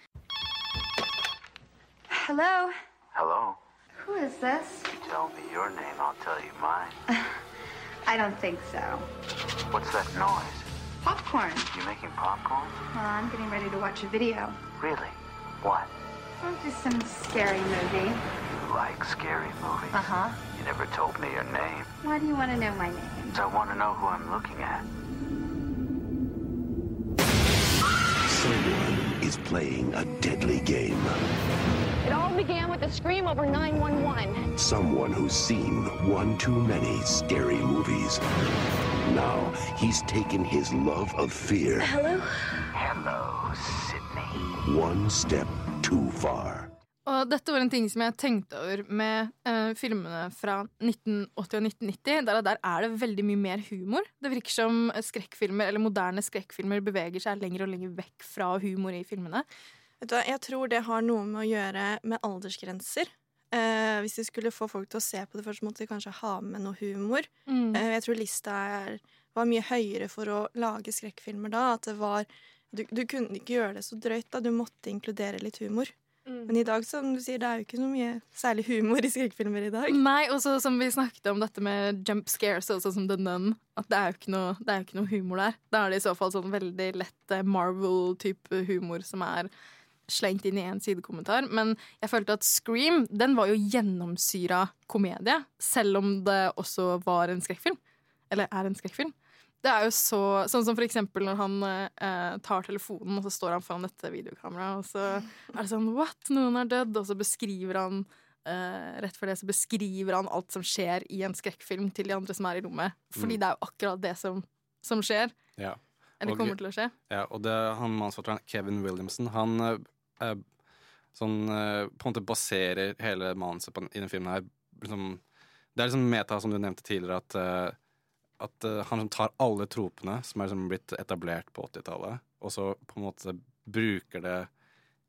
Hello? Hello. Who is this? Tell me your name, I'll tell you mine. I don't think so. What's that noise? Popcorn. You making popcorn? Well, I'm getting ready to watch a video. Really? What? Oh, just some scary movie. You like scary movies? Uh huh. You never told me your name. Why do you want to know my name? I want to know who I'm looking at. Someone is playing a deadly game. It all began with a scream over 911. Someone who's seen one too many scary movies. Now he's taken his love of fear Hello? Hello, Sydney. one step too far. Og dette var en ting som jeg tenkte over med eh, filmene fra 1980 og 1990. Der, der er det veldig mye mer humor. Det virker som skrekkfilmer, eller moderne skrekkfilmer beveger seg lenger og lenger vekk fra humor i filmene. Vet du, hva, jeg tror det har noe med å gjøre med aldersgrenser. Eh, hvis de skulle få folk til å se på det først, måtte de kanskje ha med noe humor. Mm. Eh, jeg tror lista er, var mye høyere for å lage skrekkfilmer da. At det var du, du kunne ikke gjøre det så drøyt, da. Du måtte inkludere litt humor. Mm. Men i dag, som du sier, det er jo ikke så mye særlig humor i skrekkfilmer i dag. Nei, og så som vi snakket om dette med jump scares, sånn som The Nun, at det er jo ikke noe, det jo ikke noe humor der. Da er det i så fall sånn veldig lett eh, Marvel-type humor som er slengt inn i en sidekommentar, men jeg følte at Scream den var jo gjennomsyra komedie, selv om det også var en skrekkfilm. Eller er en skrekkfilm. Det er jo så, Sånn som for eksempel når han eh, tar telefonen, og så står han foran dette videokameraet, og så er det sånn What? Noen er dødd? Og så beskriver han eh, Rett for det så beskriver han alt som skjer i en skrekkfilm til de andre som er i rommet. Fordi Mm. det er jo akkurat det som, som skjer. Ja. Eller Og- kommer til å skje. Ja, og det, han mannsforfatteren Kevin Williamson, han eh, sånn, eh, på en måte baserer hele manuset i den filmen her liksom, Det er liksom meta, som du nevnte tidligere, at, eh, at han tar alle tropene som er liksom blitt etablert på 80-tallet, og så på en måte bruker det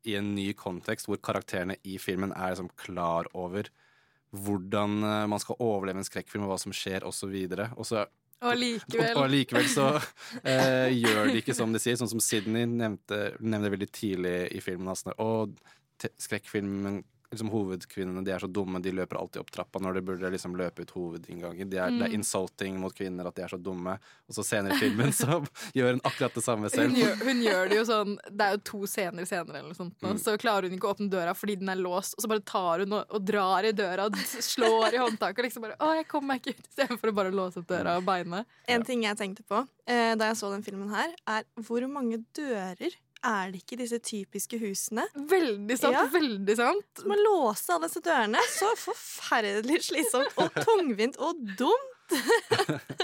i en ny kontekst, hvor karakterene i filmen er liksom klar over hvordan man skal overleve en skrekkfilm, og hva som skjer, osv. Og så Og likevel. og likevel så eh, gjør de ikke som de sier, sånn som Sydney nevnte, nevnte veldig tidlig i filmen. Altså, og skrekkfilmen, liksom hovedkvinnene, de er så dumme, de løper alltid opp trappa når de burde liksom løpe ut hovedinngangen. De er, Det er Mm. insulting mot kvinner at de er så dumme. Og så senere i filmen så gjør hun akkurat det samme selv. Hun gjør, hun gjør det jo sånn Det er jo to scener senere, eller noe sånt, Mm. så klarer hun ikke å åpne døra fordi den er låst, og så bare tar hun og, og drar i døra og slår i håndtaket og liksom bare 'Å, jeg kommer meg ikke ut', istedenfor å bare låse opp døra og beine. En ting jeg tenkte på eh, da jeg så den filmen her, er hvor mange dører er det ikke disse typiske husene? Veldig sant, veldig sant. Man må låse alle disse dørene. Så forferdelig slitsomt og tungvint og dumt.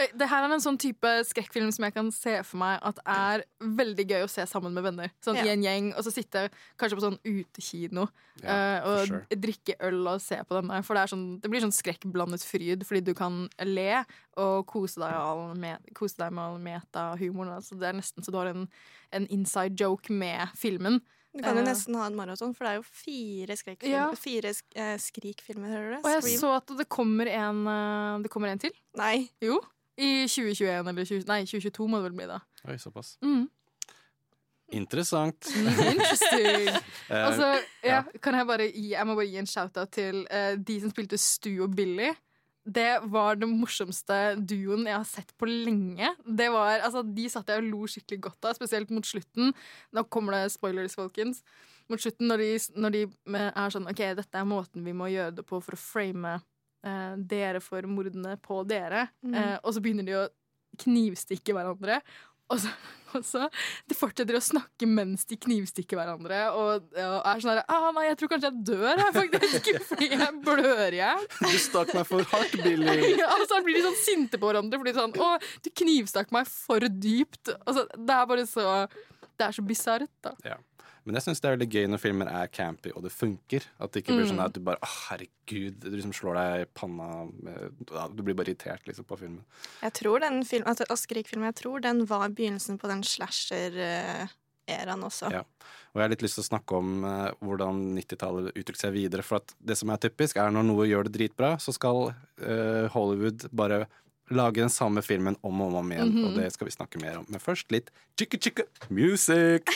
Eh, Det her er en sånn type skrekkfilm som jeg kan se for meg at er veldig gøy å se sammen med venner. Sånn Ja. i en gjeng, og så sitte kanskje på sånn utekino Ja, uh, og sure. drikke øl og se på denne. For det, er sånn, det blir sånn skrekkblandet fryd, fordi du kan le og kose deg, all med, kose deg med all metahumoren. Altså, det er nesten så du har en, en inside joke med filmen. Du kan jo Eh, nesten ha en maraton, for det er jo fire, Ja. fire sk eh, skrikfilmer, hører du? det? Og jeg Scream. så at det kommer en, eh, det kommer en til. Nei. Jo. I 2021 eller 20, nei, 2022 må det vel bli, da. Oi, såpass. Mm. Interessant. Interesting. Eh, altså, ja, kan jeg bare gi Jeg må bare gi en shout-out til uh, de som spilte Stu og Billy. Det var den morsomste duoen jeg har sett på lenge. Det var, altså, de satt jeg og lo skikkelig godt av, spesielt mot slutten. Nå kommer det spoilers, folkens. Mot slutten, når de, når de er sånn OK, dette er måten vi må gjøre det på for å frame eh, dere for mordene på dere. Mm. Eh, og så begynner de å knivstikke hverandre. Og så, og så De fortsetter å snakke mens de knivstikker hverandre. Og, og er sånn her ah, Nei, jeg tror kanskje jeg dør her, faktisk, fordi jeg blør i hjel. Du stakk meg for hardt, Billy. Ja, og så blir de sånn sinte på hverandre fordi sånn Å, du knivstakk meg for dypt. Altså, det er bare så Det er så bisarrt, da. Ja. Men jeg syns det er veldig gøy når filmer er campy og det funker. At det ikke blir Mm. sånn at du bare Å, herregud, du liksom slår deg i panna Du blir bare irritert liksom på filmen. Jeg tror den film, altså, og Skrik-filmen, jeg tror den var begynnelsen på den slasher-eraen også. Ja. Og jeg har litt lyst til å snakke om uh, hvordan 90-tallet uttrykte seg videre. For at det som er typisk, er når noe gjør det dritbra, så skal uh, Hollywood bare lage den samme filmen om og om igjen. Mhm. Og det skal vi snakke mer om. Men først litt chicka chicka music!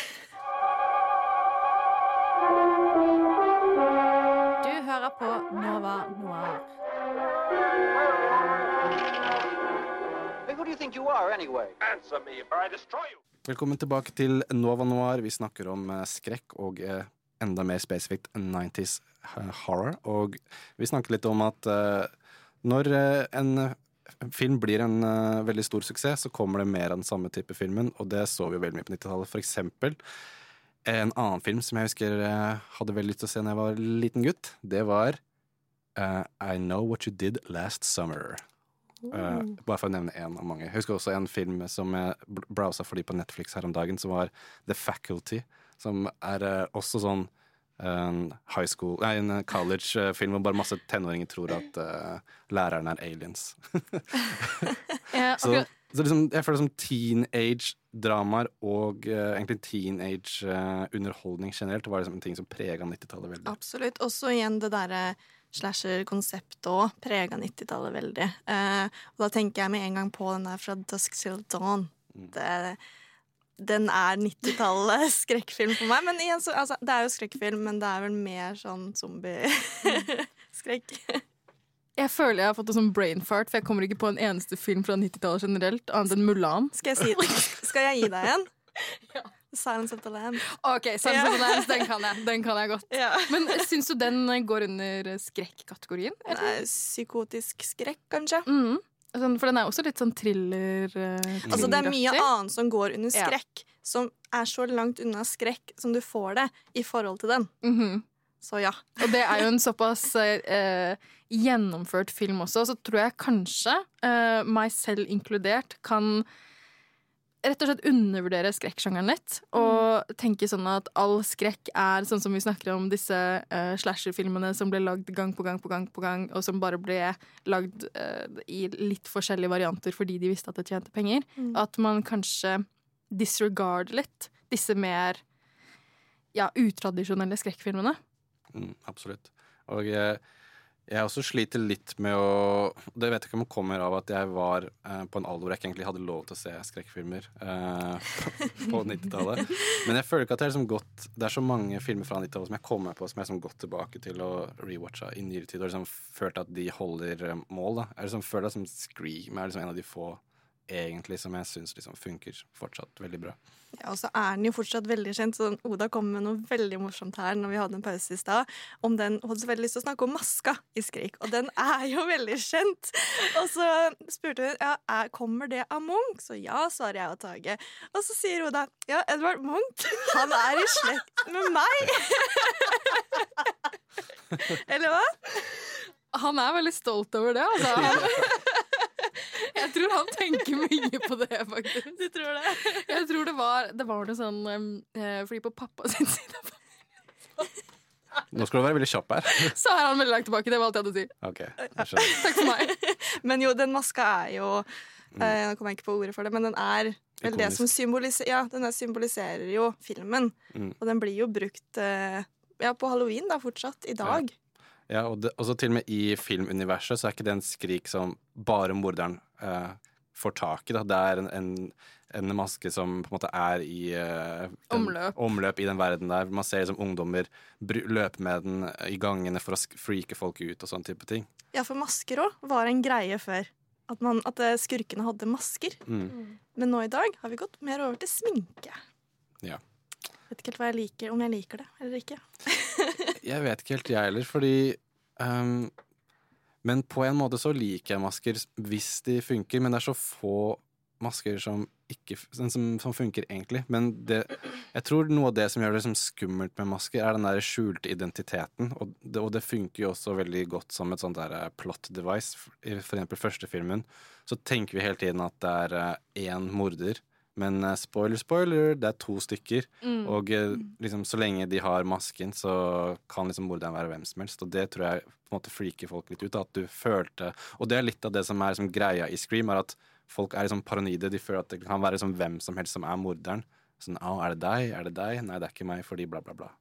Du hører på Nova Noir. Hey, who do you think you are, anyway? Answer me, or I destroy you. Velkommen tilbake til Nova Noir. Vi snakker om eh, skrekk og eh, enda mer spesifikt 90s horror. Og vi snakker litt om at eh, når eh, en film blir en uh, veldig stor suksess, så kommer det mer av den samme type filmen, og det så vi jo veldig mye på 90-tallet. For eksempel en annen film som jeg husker uh, hadde veldig lyst til å se da jeg var liten gutt. Det var uh, I Know What You Did Last Summer. Eh, bare for å nevne én av mange. Jeg husker også en film som jeg br- browsa for de på Netflix her om dagen, som var The Faculty. Som er også sånn en high school Nei, en college-film hvor bare masse tenåringer tror at uh, læreren er aliens. Ja, Så, så liksom, jeg føler det som teenage-dramaer og uh, egentlig teenage-underholdning generelt var liksom en ting som prega 90-tallet veldig. Absolutt. Også igjen det derre slasher-konseptet òg prega 90-tallet veldig. Eh, og da tenker jeg med en gang på den der fra Dusk Till Dawn. Det, den er 90-tallet skrekkfilm for meg. Men igjen, så, altså, det er jo skrekkfilm, men det er vel mer sånn zombie-skrekk. Jeg føler jeg har fått en sånn brain fart, for jeg kommer ikke på en eneste film fra 90-tallet generelt, annet enn Mulan. Skal jeg, si, skal jeg gi deg en? ja. Silence of the Lambs. OK, Silence yeah. of the Lambs, den kan jeg. Den kan jeg godt. Ja. Men syns du den går under skrekk-kategorien? Nei, psykotisk skrekk, kanskje. Mm. Sånn, for den er også litt sånn thriller eh, Altså, det er mye annet som går under Ja. skrekk, som er så langt unna skrekk som du får det i forhold til den. Mhm. Så ja. Og det er jo en såpass eh, gjennomført film også, så tror jeg kanskje, eh, meg selv inkludert, kan rett og slett undervurdere skrekksjangeren litt. Og tenke sånn at all skrekk er sånn som vi snakker om disse uh, slasher-filmene som ble lagd gang på gang på gang på gang, og som bare ble lagd uh, i litt forskjellige varianter fordi de visste at det tjente penger. Mm. At man kanskje disregarder litt disse mer ja, utradisjonelle skrekkfilmene. Mm, absolutt. Og jeg, jeg også sliter litt med å Det vet jeg ikke om det kommer av at jeg var eh, på en alder hvor jeg ikke egentlig hadde lov til å se skrekkfilmer eh, på 90-tallet. Men jeg føler ikke at er liksom gått Det er så mange filmer fra 90-tallet som jeg kommer på som jeg har liksom gått tilbake til og rewatcha i nyere tid, og liksom følt at de holder eh, mål. da Jeg liksom føler at liksom Scream er liksom en av de få egentlig som jeg syns liksom funker fortsatt veldig bra. Ja, og så er den jo fortsatt veldig kjent. Så Oda kom med noe veldig morsomt her når vi hadde en pause i stad. Om den, Hun hadde så veldig lyst til å snakke om maska i Skrik, og den er jo veldig kjent. Og så spurte hun ja, er, kommer det av Munch. Så ja, svarer jeg og Tage. Og så sier Oda ja, Edvard Munch, han er i slekt med meg. Eller hva? Han er veldig stolt over det, altså. Jeg tror han tenker mye på det, faktisk. Du tror det? Jeg tror det var, det var noe sånn um, eh, Fordi på pappa sin side Nå skal du være veldig kjapp her. så er han veldig langt tilbake. Det var alt jeg hadde å si. Okay, jeg. Takk for meg. Men jo, den maska er jo eh, Nå kommer jeg ikke på ordet for det, men den er vel det som symboliserer Ja, den symboliserer jo filmen. Mm. Og den blir jo brukt eh, ja, på halloween da, fortsatt. I dag. Ja, og det, også til og med i filmuniverset så er ikke det en skrik som bare morderen eh, får tak i. Da. Det er en, en, en maske som på en måte er i eh, den- Omløp. omløp i den verden der. Man ser liksom ungdommer løpe med den i gangene for å sk- freake folk ut og sånn type ting. Ja, for masker òg var en greie før. At, man, at eh, skurkene hadde masker. Mm. Men nå i dag har vi gått mer over til sminke. Ja. Vet ikke helt hva jeg liker, om jeg liker det eller ikke. Jeg vet ikke helt, jeg heller, fordi um, Men på en måte så liker jeg masker hvis de funker, men det er så få masker som ikke som, som funker egentlig. Men det, jeg tror noe av det som gjør det liksom skummelt med masker, er den der skjulte identiteten. Og det, og det funker jo også veldig godt som et sånt der eh, plot device. For eksempel første filmen så tenker vi hele tiden at det er eh, én morder. Men eh, spoiler, spoiler, det er to stykker. Mm. Og eh, liksom, så lenge de har masken, så kan liksom morderen være hvem som helst. Og det tror jeg på en måte freaker folk litt ut. At du følte Og det er litt av det som er liksom, greia i Scream, er at folk er liksom paranoide. De føler at det kan være liksom, hvem som helst som er morderen. Sånn, «Au, er det deg? Er det deg? Nei, det er ikke meg, fordi bla, bla, bla.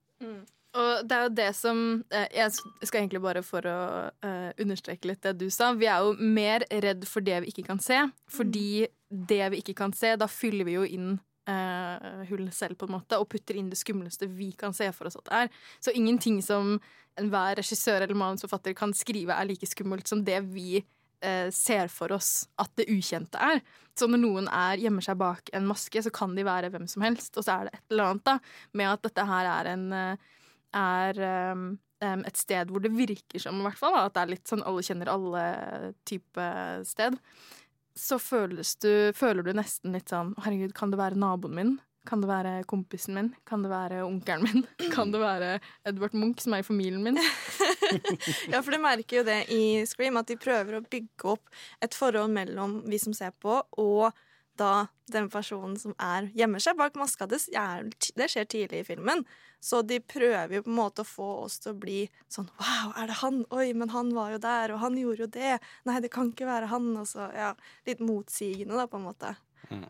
Og det er jo det som eh, Jeg skal egentlig bare for å understreke litt det du sa. Vi er jo mer redd for det vi ikke kan se. Fordi det vi ikke kan se, da fyller vi jo inn uh, hull selv, på en måte, og putter inn det skumleste vi kan se for oss at det er. Så ingenting som enhver regissør eller manusforfatter kan skrive, er like skummelt som det vi eh, ser for oss at det ukjente er. Så når noen er, gjemmer seg bak en maske, så kan de være hvem som helst. Og så er det et eller annet da, med at dette her er en eh, er um, et sted hvor det virker som i hvert fall, at det er litt sånn alle kjenner alle-type sted, så du, føler du nesten litt sånn Herregud, kan det være naboen min? Kan det være kompisen min? Kan det være onkelen min? Kan det være Edvard Munch, som er i familien min? Ja, for du merker jo det i Scream, at de prøver å bygge opp et forhold mellom vi som ser på, og da den personen som er gjemmer seg bak maska. Det, det skjer tidlig i filmen. Så de prøver jo på en måte å få oss til å bli sånn Wow, er det han? Oi, men han var jo der, og han gjorde jo det. Nei, det kan ikke være han. Og så, ja, litt motsigende, da, på en måte. Mm.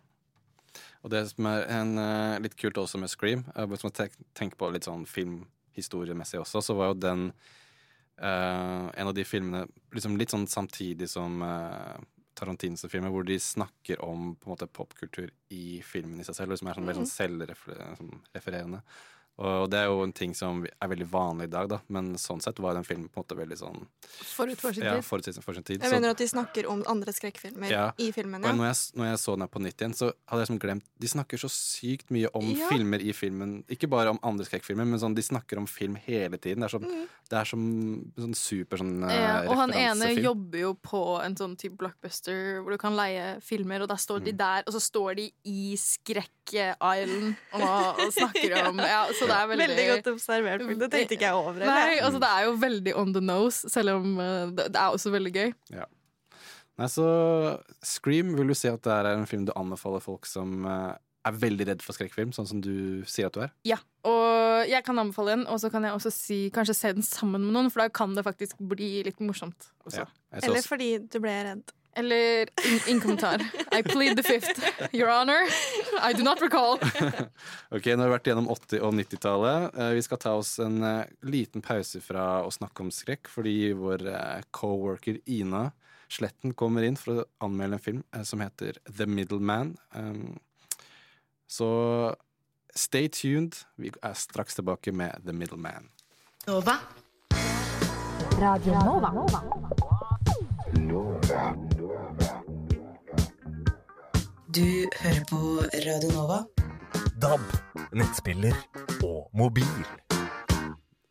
Og det som er en, uh, litt kult også med Scream, uh, hvis man tenker på litt sånn filmhistoriemessig også, så var jo den uh, en av de filmene liksom litt sånn samtidig som uh, Tarantinos filmer, hvor de snakker om på en måte popkultur i filmen i seg selv, og som er sånn veldig sånn selvrefererende. Og det er jo en ting som er veldig vanlig i dag, da. men sånn sett var den filmen på en måte veldig sånn Forut for sin ja, tid. forut for sin tid. Jeg mener at de snakker om andre skrekkfilmer Ja. i filmen. Og Ja. når jeg, når jeg så den her på nytt igjen, så hadde jeg som glemt De snakker så sykt mye om Ja. filmer i filmen. Ikke bare om andre skrekkfilmer, men sånn, de snakker om film hele tiden. Det er, sånn Mm. Det er som sånn super sånn eh, Ja, og han ene jobber jo på en sånn type blockbuster hvor du kan leie filmer, og da står Mm. de der, og så står de i Skrekk-island og, og snakker om ja, Så det er veldig Veldig godt observert. Det tenkte ikke jeg over. eller? Nei, altså det er jo veldig on the nose, selv om eh, det, det er også veldig gøy. Ja. Nei, så Scream, vil du si at det er en film du anbefaler folk som eh, er veldig redd for skrekkfilm, sånn som du sier at du er? Ja, og jeg kan anbefale den, og så kan jeg også si kanskje se den sammen med noen, for da kan det faktisk bli litt morsomt. Også. Ja. også. Eller fordi du ble redd. Eller ingen kommentar. I plead the fifth. Your honor, I do not recall. Ok, Nå har vi vært gjennom 80- og 90-tallet. Eh, Vi skal ta oss en eh, liten pause fra å snakke om skrekk, fordi vår eh, co-worker Ina Sletten kommer inn for å anmelde en film som heter The Middleman. Um, Så stay tuned. Vi er straks tilbake med The Middleman. Nova. Radio Nova. Nova. Du hører på Radio Nova. DAB, nettspiller og mobil.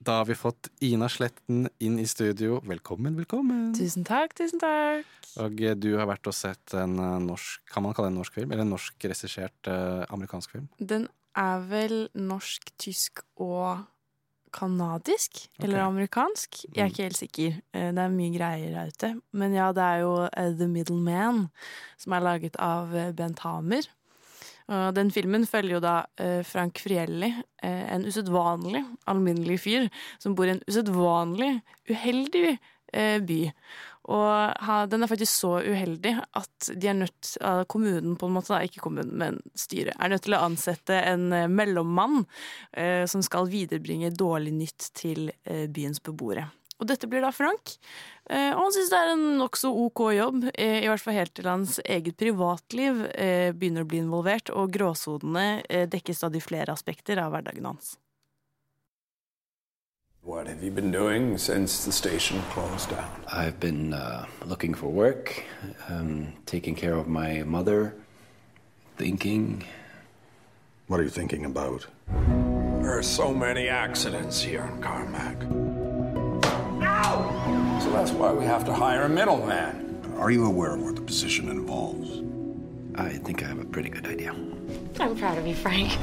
Da har vi fått Ina Sletten inn i studio. Velkommen, velkommen. Tusen takk, tusen takk. Og eh, du har vært og sett en eh, norsk Kan man kalle det en norsk film? Eller en norsk regissert eh, amerikansk film? Den er vel norsk, tysk og kanadisk? Eller amerikansk? Jeg er ikke helt sikker. Eh, Det er mye greier her ute. Men ja, det er jo The Middleman, som er laget av Bent Hamer. Og den filmen følger jo da eh, Frank Frielli, eh, en usedvanlig alminnelig fyr som bor i en usedvanlig uheldig eh, by. Og den er faktisk så uheldig at de er nødt, kommunen på en måte, ikke kommunen, men styret, er nødt til å ansette en eh, mellommann eh, som skal viderebringe dårlig nytt til eh, byens beboere. Og dette blir da Frank. Eh, og han syns det er en nokså ok jobb, eh, i hvert fall helt til hans eget privatliv eh, begynner å bli involvert, og gråsonene eh, dekker stadig flere aspekter av hverdagen hans. What have you been doing since the station closed down? I've been uh, looking for work, um, taking care of my mother, thinking. What are you thinking about? There are so many accidents here in Carmack. So that's why we have to hire a middleman. Are you aware of what the position involves? I think I have a pretty good idea. I'm proud of you, Frank.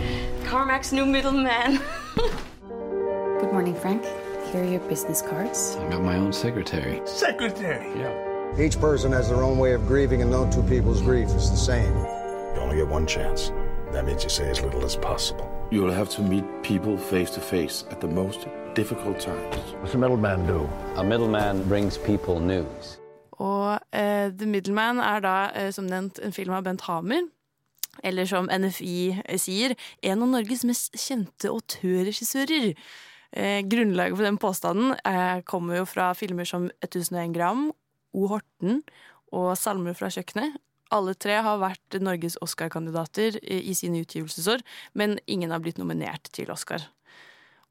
Carmack's new middleman. Good morning, Frank. Here are your business cards. I got my own secretary. Secretary? Yeah. Each person has their own way of grieving, and no two people's grief is the same. You only get one chance. That means you say as little as possible. You will have to meet people face to face at the most difficult times. What's a middleman do? A middleman brings people news. Og uh, The Middleman er da, uh, som nevnt, en film av Bent Hamer. Eller som NFI sier, en av Norges mest kjente autørregissører. Eh, grunnlaget for den påstanden eh, kommer jo fra filmer som 1001 gram, O. Horten og Salmer fra kjøkkenet. Alle tre har vært Norges Oscar-kandidater i, i sine utgivelsesår, men ingen har blitt nominert til Oscar.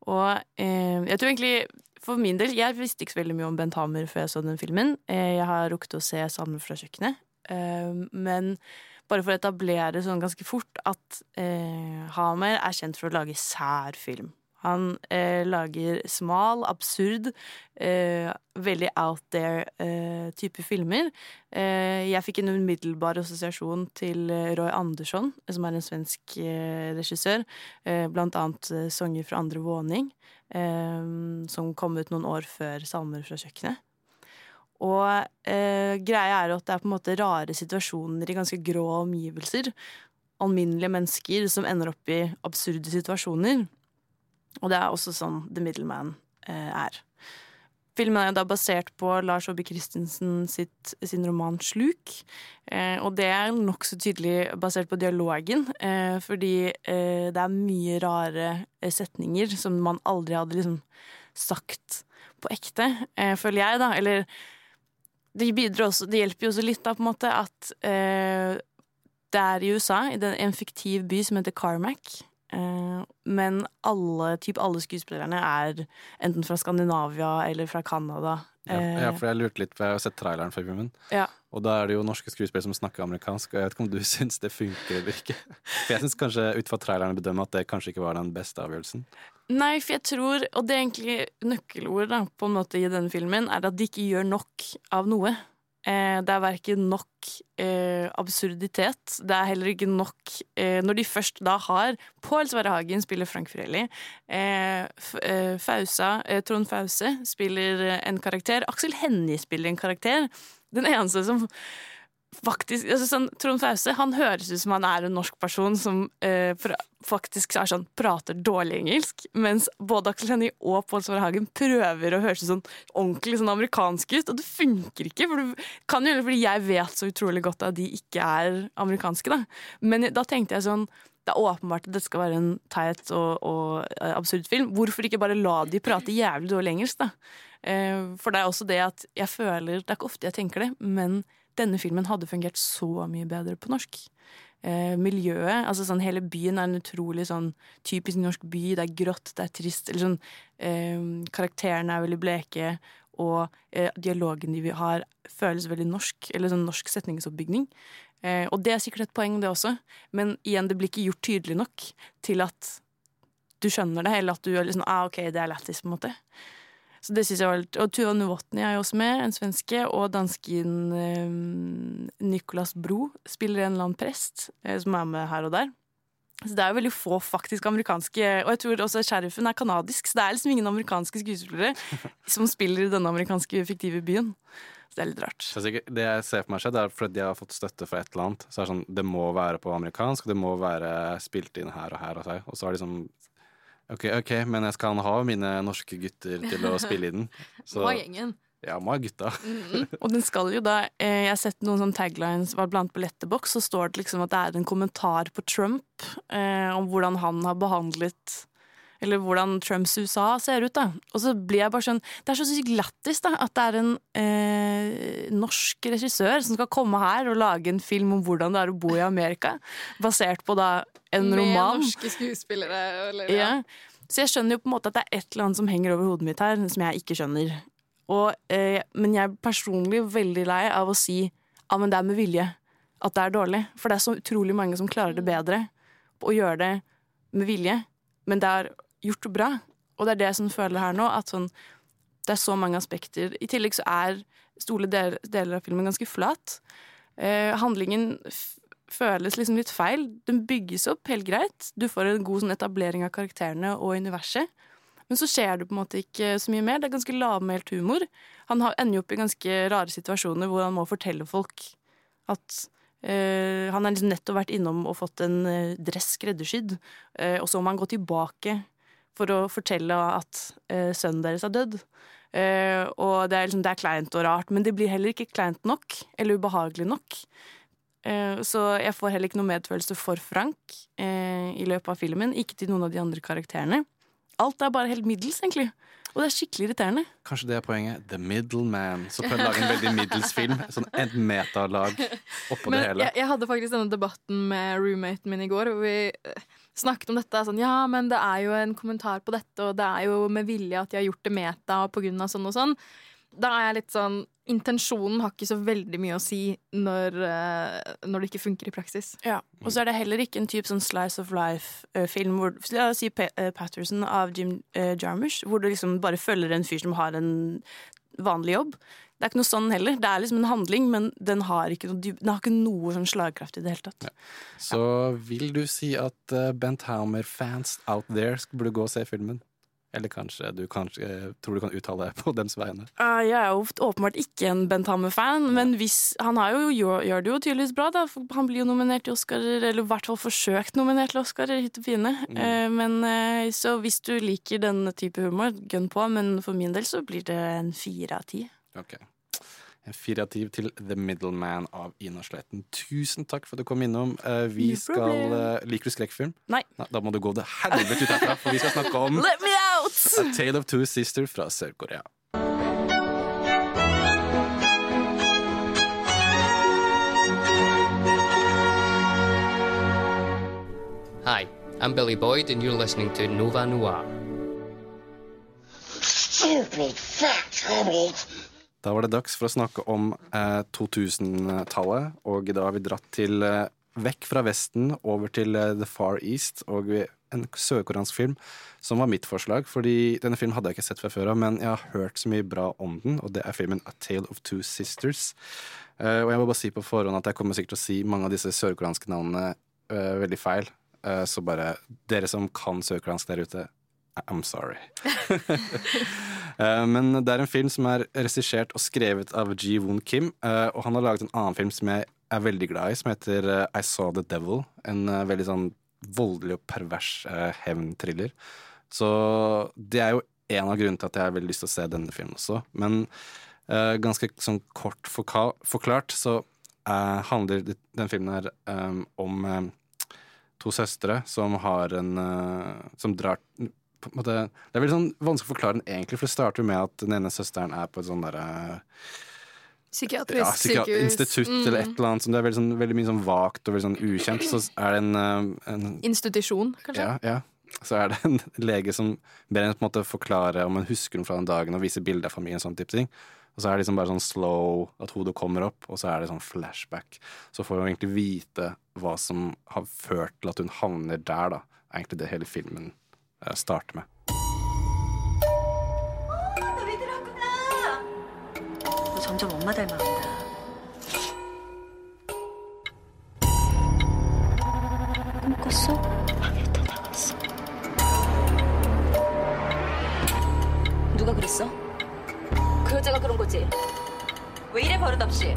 Og eh, jeg tror egentlig for min del, Jeg visste ikke så veldig mye om Bent Hamer før jeg så den filmen. Eh, jeg har rukket å se Salmer fra kjøkkenet. Eh, men bare for å etablere sånn ganske fort at eh, Hamer er kjent for å lage sær film. Han eh, lager smal, absurd, eh, veldig out there-type filmer. Eh, jeg fikk en umiddelbar assosiasjon til eh, Roy Andersson, som er en svensk eh, regissør. Eh, blant annet eh, sanger fra andre våning, eh, som kom ut noen år før Salmer fra kjøkkenet. Og eh, greia er at det er på en måte rare situasjoner i ganske grå omgivelser. Alminnelige mennesker som ender opp i absurde situasjoner. Og det er også sånn The Middleman eh, er. Filmen er da basert på Lars Aabye Christensen sitt, sin roman 'Sluk'. Eh, og det er nokså tydelig basert på dialogen, eh, fordi eh, det er mye rare eh, setninger som man aldri hadde liksom sagt på ekte, eh, føler jeg, da. Eller det, også, det hjelper jo også litt, da, på en måte, at eh, det er i USA, i en fiktiv by som heter Carmack. Eh, men alle, typ alle skuespillerne er enten fra Skandinavia eller fra Canada. Ja, Eh, ja, for jeg lurte litt, for jeg har sett traileren for filmen. Ja. Og da er det jo norske skuespillere som snakker amerikansk, og jeg vet ikke om du syns det funker eller ikke. For jeg syns kanskje ut fra traileren bedømmer at det kanskje ikke var den beste avgjørelsen. Nei, for jeg tror, og det er egentlig nøkkelordet på en måte i denne filmen, er at de ikke gjør nok av noe. Eh, det er verken nok eh, absurditet, det er heller ikke nok eh, Når de først da har Pål Sverre Hagen spiller Frank Frelli, eh, eh, Fausa, eh, Trond Fause spiller en karakter, Aksel Hennie spiller en karakter. Den eneste som faktisk altså sånn, Trond Fause han høres ut som han er en norsk person som eh, pra faktisk er sånn, prater dårlig engelsk, mens både Aksel Hennie og Pål Sverre Hagen prøver å høres sånn ordentlig sånn amerikansk ut, og det funker ikke. For det kan jo fordi jeg vet så utrolig godt at de ikke er amerikanske, da. Men da tenkte jeg sånn det er åpenbart at dette skal være en teit og, og eh, absurd film. Hvorfor ikke bare la de prate jævlig dårlig engelsk, da? Eh, for det er også det at jeg føler Det er ikke ofte jeg tenker det, men denne filmen hadde fungert så mye bedre på norsk. Eh, miljøet, altså sånn hele byen er en utrolig sånn typisk norsk by. Det er grått, det er trist. Eller sånn eh, Karakterene er veldig bleke, og eh, dialogen de har, føles veldig norsk. Eller sånn norsk setningsoppbygning. Eh, og det er sikkert et poeng, det også, men igjen, det blir ikke gjort tydelig nok til at du skjønner det, eller at du er liksom ah, ok, det er lættis, på en måte. Så det synes jeg var litt Og Tuva Novotny er jo også med, en svenske, og dansken eh, Nicolas Bro spiller en eller annen prest eh, som er med her og der. Så det er jo veldig få faktisk amerikanske Og jeg tror også sheriffen er kanadisk, så det er liksom ingen amerikanske skuespillere som spiller i denne amerikanske fiktive byen. Så det er litt rart. Det jeg ser for meg skjedd, er fordi de har fått støtte fra et eller annet. Så er det sånn, det må være på amerikansk, det må være spilt inn her og her og her. Og så har de sånn OK, ok, men jeg skal ha mine norske gutter til å spille i den. Så, Må ha gjengen. Ja, må ha gutta. Og den skal jo da eh, Jeg har sett noen sånne taglines blant blant på Letterbox, så står det liksom at det er en kommentar på Trump eh, om hvordan han har behandlet Eller hvordan Trumps USA ser ut, da. Og så blir jeg bare sånn Det er så sykt lættis, da, at det er en eh, norsk regissør som skal komme her og lage en film om hvordan det er å bo i Amerika, basert på da en Med roman. norske skuespillere. Eller, Ja. Så jeg skjønner jo på en måte at det er et eller annet som henger over hodet mitt her, som jeg ikke skjønner. Og, eh, men jeg er personlig veldig lei av å si ja, men det er med vilje at det er dårlig. For det er så utrolig mange som klarer det bedre og gjør det med vilje. Men det er gjort bra. Og det er det jeg sånn føler her nå, at sånn, det er så mange aspekter. I tillegg så er store del- deler av filmen ganske flat. Eh, handlingen føles liksom litt feil. Den bygges opp helt greit. Du får en god sånn etablering av karakterene og universet. Men så skjer det på en måte ikke så mye mer. Det er ganske lavmælt humor. Han har, ender jo opp i ganske rare situasjoner hvor han må fortelle folk at eh, han har liksom nettopp vært innom og fått en eh, dress skreddersydd, eh, og så må han gå tilbake for å fortelle at eh, sønnen deres er dødd. Eh, og det er, liksom, det er kleint og rart, men det blir heller ikke kleint nok, eller ubehagelig nok. Eh, så jeg får heller ikke noe medfølelse for Frank eh, i løpet av filmen. Ikke til noen av de andre karakterene. Alt er bare helt middels, egentlig. Og det er skikkelig irriterende. Kanskje det er poenget. The Middleman. Så prøv å lage en veldig middels film. Sånn et metalag oppå det hele. jeg, jeg hadde faktisk denne debatten med roommaten min i går, hvor vi snakket om dette. Sånn, ja, men det er jo en kommentar på dette, og det er jo med vilje at de har gjort det meta på grunn av sånn og sånn. Da er jeg litt sånn Intensjonen har ikke så veldig mye å si når, eh, når det ikke funker i praksis. Ja, Og så er det heller ikke en type sånn slice of life-film hvor La oss si eh, Patterson av Jim eh, Jarmusch, hvor du liksom bare følger en fyr som har en vanlig jobb. Det er ikke noe sånn heller. Det er liksom en handling, men den har ikke noe, den har ikke noe sånn slagkraft i det hele tatt. Så vil du si at eh, Bent Hammer-fans out there burde gå og se filmen? Eller kanskje du kanskje, eh, tror du kan uttale deg på dems vegne? Uh, jeg er jo åpenbart ikke en Bent Hamer-fan, men hvis, han har jo, gjør, det jo tydeligvis bra. Da. Han blir jo nominert til Oscarer, eller i hvert fall forsøkt nominert til Oscarer. Hit og. Mm. Uh, men uh, Så hvis du liker denne type humor, gønn på. Men for min del så blir det en fire av ti. Ok. En firativ til The Middleman av Ina Sletten. Tusen takk for at du kom innom. Eh, Vi No skal eh, Liker du skrekkfilm? Nei. Da må du gå det helvete ut herfra, for vi skal snakke om Let me out! A Tale of Two Sisters fra Sør-Korea. Hi, I'm Billy Boyd, and you're listening to Nova Noir. Stupid fat hobbit. Da var det dags for å snakke om eh, 2000-tallet, og da har vi dratt til eh, vekk fra Vesten, over til eh, The Far East, og en sørkoreansk film som var mitt forslag, fordi denne filmen hadde jeg ikke sett fra før av, men jeg har hørt så mye bra om den, og det er filmen A Tale of Two Sisters. Eh, og jeg må bare si på forhånd at jeg kommer sikkert til å si mange av disse sørkoreanske navnene eh, veldig feil, Eh, så bare dere som kan sørkoreansk der ute, I'm sorry. Eh, Men det er en film som er regissert og skrevet av Ji Woon Kim. eh, Og han har laget en annen film som jeg er veldig glad i, som heter eh, I Saw The Devil. En veldig sånn voldelig og pervers hevntriller. Så det er jo en av grunnene til at jeg har veldig lyst til å se denne filmen også. Men ganske sånn kort forklart så handler Denne den filmen her om to søstre som har en Som drar måte, Det er veldig sånn vanskelig å forklare den egentlig, for det starter jo med at den ene søsteren er på et sånn derre Psykiatrisk ja, psykiat sykehus. institutt Mm. eller et eller annet som det er veldig, sånn, veldig mye sånn vagt og veldig sånn ukjent. Så er det en, eh, en Institusjon, kanskje? ja, ja. Så er det en lege som ber henne på en måte forklare om hun husker noe fra den dagen, og vise bilder av familien. sånn type ting. Og så er det liksom bare sånn slow, at hodet kommer opp, og så er det sånn flashback. Så får hun egentlig vite hva som har ført til at hun havner der, da. Er egentlig det hele filmen starter med. 너 점점 엄마 닮아간다. 꿈 꿨어? 방에 다 나갔어. 누가 그랬어? 그 여자가 그런 거지? 왜 이래 버릇없이?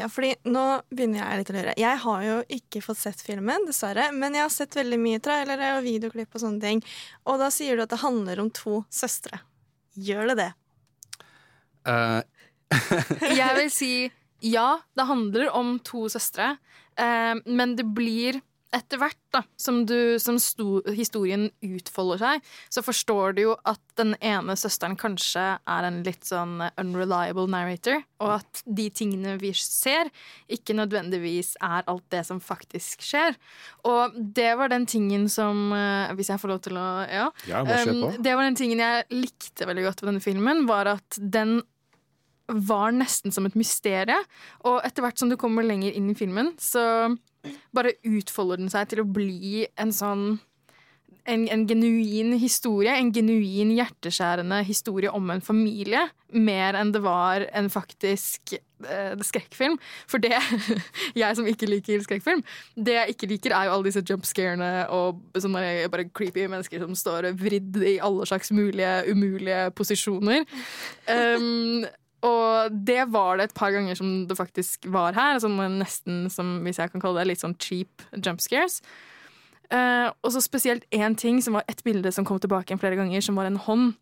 Ja, fordi nå begynner jeg litt å lure. Jeg har jo ikke fått sett filmen, dessverre, men jeg har sett veldig mye trailere og videoklipp og sånne ting. Og da sier du at det handler om to søstre. Gjør det det? Uh. Jeg vil si ja, det handler om to søstre, uh, men det blir etter hvert da, som, du, som sto, historien utfolder seg, så forstår du jo at den ene søsteren kanskje er en litt sånn unreliable narrator, og at de tingene vi ser, ikke nødvendigvis er alt det som faktisk skjer. Og det var den tingen som eh, Hvis jeg får lov til å Ja. Ja. Um, det var den tingen jeg likte veldig godt ved denne filmen, var at den var nesten som et mysterium. Og etter hvert som du kommer lenger inn i filmen, så bare utfolder den seg til å bli en sånn en, en genuin historie, en genuin hjerteskjærende historie om en familie, mer enn det var en faktisk eh, skrekkfilm. For det, jeg som ikke liker skrekkfilm, det jeg ikke liker, er jo alle disse jumpscarene og sånne bare creepy mennesker som står vridd i alle slags mulige, umulige posisjoner. Um, og det var det et par ganger som det faktisk var her. Altså nesten som, hvis jeg kan kalle det, litt sånn cheap jump scares. Uh, og så spesielt én ting, som var et bilde som kom tilbake flere ganger, som var en hånd.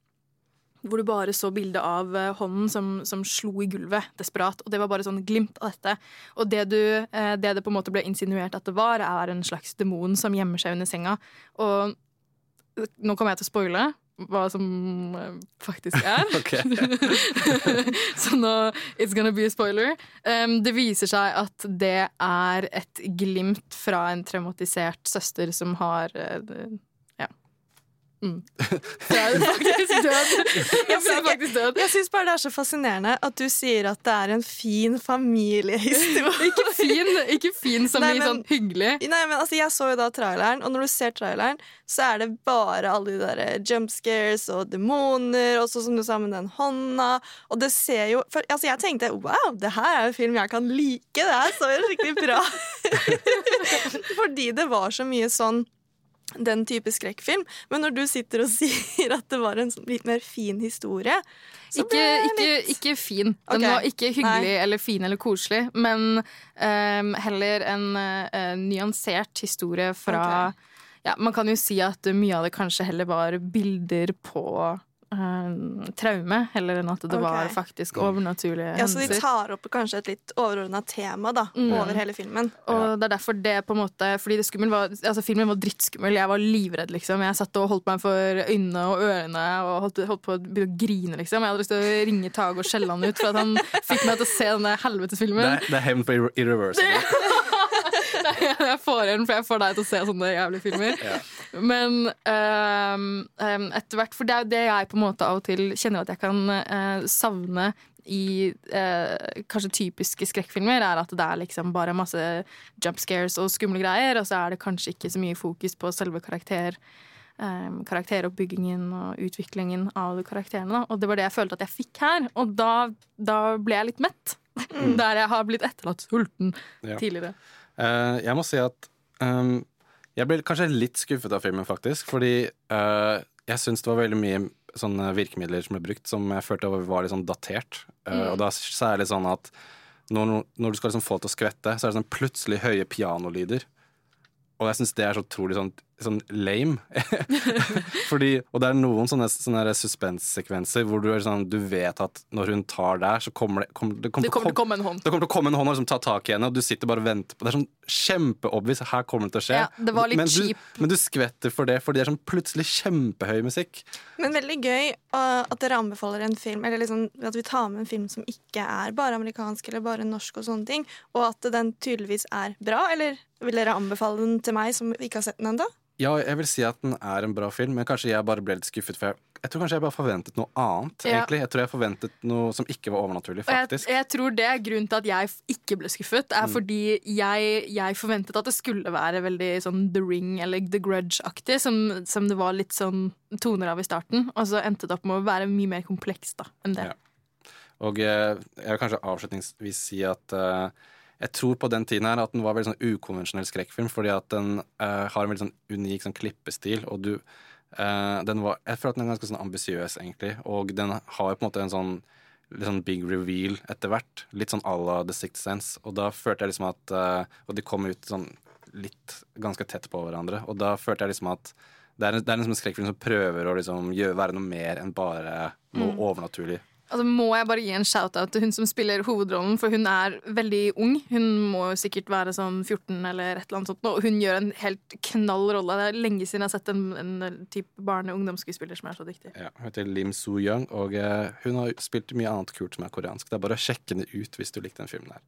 Hvor du bare så bildet av eh, hånden som, som slo i gulvet desperat. Og det var bare sånn glimt av dette. Og det, du, uh, det det på en måte ble insinuert at det var, er en slags demon som gjemmer seg under senga. Og nå kommer jeg til å spoile hva som eh, faktisk er. Så nå It's gonna be a spoiler. Um, det viser seg at det er et glimt fra en traumatisert søster som har Ja. Mm. Det er faktisk død. Jeg faktisk død. Jeg syns bare det er så fascinerende at du sier at det er en fin familiehistorie. Ikke fin, ikke fin som Nei, men- sånn hyggelig. Nei, men altså, Jeg så jo da traileren, og når du ser traileren, så er det bare alle de der jump scares og demoner, og så som du sa med den hånda. Og det ser jo for, altså, Jeg tenkte wow, det her er en film jeg kan like. Det her så jo skikkelig bra Fordi det var så mye sånn den type skrekkfilm. Men når du sitter og sier at det var en sånn litt mer fin historie så Ikke, litt... ikke, ikke fin. Den okay. var ikke hyggelig Nei. eller fin eller koselig, men um, heller en uh, nyansert historie fra okay. ja, Man kan jo si at mye av det kanskje heller var bilder på traume, heller enn at det okay. var faktisk overnaturlige Ja, Så de tar opp kanskje et litt overordna tema da, Mm. over hele filmen. Og det er derfor det på en måte Fordi det skummel var Altså filmen var drittskummel. Jeg var livredd, liksom. Jeg satt og holdt meg for øynene og ørene og holdt, holdt på å begynne å grine, liksom. Jeg hadde lyst til å ringe Tage og skjelle han ut for at han fikk meg til å se denne Det helvetesfilmen. er, det er hevn på irre- irreversible. jeg får en, for jeg får deg til å se sånne jævlige filmer. Ja. Men um, etter hvert For det er det jeg på en måte av og til kjenner at jeg kan uh, savne i eh, kanskje typiske skrekkfilmer, er at det er liksom bare masse jump scares og skumle greier, og så er det kanskje ikke så mye fokus på selve karakter. Um, karakteroppbyggingen og utviklingen av karakterene. Da. Og det var det jeg følte at jeg fikk her, og da, da ble jeg litt mett. Der jeg har blitt etterlatt sulten Ja. tidligere. Eh, jeg må si at um, jeg ble kanskje litt skuffet av filmen, faktisk. Fordi uh, jeg syns det var veldig mye sånne virkemidler som ble brukt, som jeg følte var litt sånn datert. Uh, Mm. Og da særlig sånn at når, når du skal liksom få det til å skvette, så er det sånn plutselig høye pianolyder. Og jeg syns det er så utrolig sånn, sånn lame. Fordi, og det er noen sånne, sånne suspenssekvenser hvor du, er sånn, du vet at når hun tar der, så kommer det, kommer, det Det kommer til å komme en hånd. det kommer til å komme en hånd og liksom ta tak i henne, og du sitter bare og venter på Det er sånn kjempeobvious. Her kommer det til å skje. Ja, det var litt men, du, cheap. men du skvetter for det, for det er sånn plutselig kjempehøy musikk. Men veldig gøy uh, at dere anbefaler en film, eller liksom at vi tar med en film som ikke er bare amerikansk eller bare norsk, og sånne ting, og at den tydeligvis er bra. Eller vil dere anbefale den til meg som ikke har sett den ennå? Ja, jeg vil si at den er en bra film, men kanskje jeg bare ble litt skuffet. For jeg, jeg tror kanskje jeg bare forventet noe annet. Ja. egentlig Jeg tror jeg forventet noe som ikke var overnaturlig, faktisk. jeg, jeg tror det er grunnen til at jeg ikke ble skuffet, er Mm. fordi jeg, jeg forventet at det skulle være veldig sånn The Ring eller The Grudge-aktig, som, som det var litt sånn toner av i starten, og så endte det opp med å være mye mer komplekst da, enn det. Ja. Og eh, jeg vil kanskje avslutningsvis si at eh, jeg tror på den tiden her at den var veldig sånn ukonvensjonell skrekkfilm, fordi at den uh, har en veldig sånn unik sånn klippestil, og du uh, den var, Jeg føler at den er ganske sånn ambisiøs, egentlig, og den har på en måte en sånn litt sånn big reveal etter hvert. Litt sånn à la The Sixth Sense. Og da følte jeg liksom at uh, Og de kom ut sånn litt ganske tett på hverandre, og da følte jeg liksom at det er, det er liksom en skrekkfilm som prøver å liksom gjøre, være noe mer enn bare noe Mm. overnaturlig. Altså må jeg bare gi en shout-out til hun som spiller hovedrollen, for hun er veldig ung. Hun må sikkert være sånn 14 eller et eller annet sånt, nå, og hun gjør en helt knall rolle. Det er lenge siden jeg har sett en, en type barne- og ungdomsskuespiller som er så dyktig. Ja, hun heter Lim Soo Young, og uh, hun har spilt mye annet kult som er koreansk. Det er bare å sjekke henne ut hvis du likte den filmen her.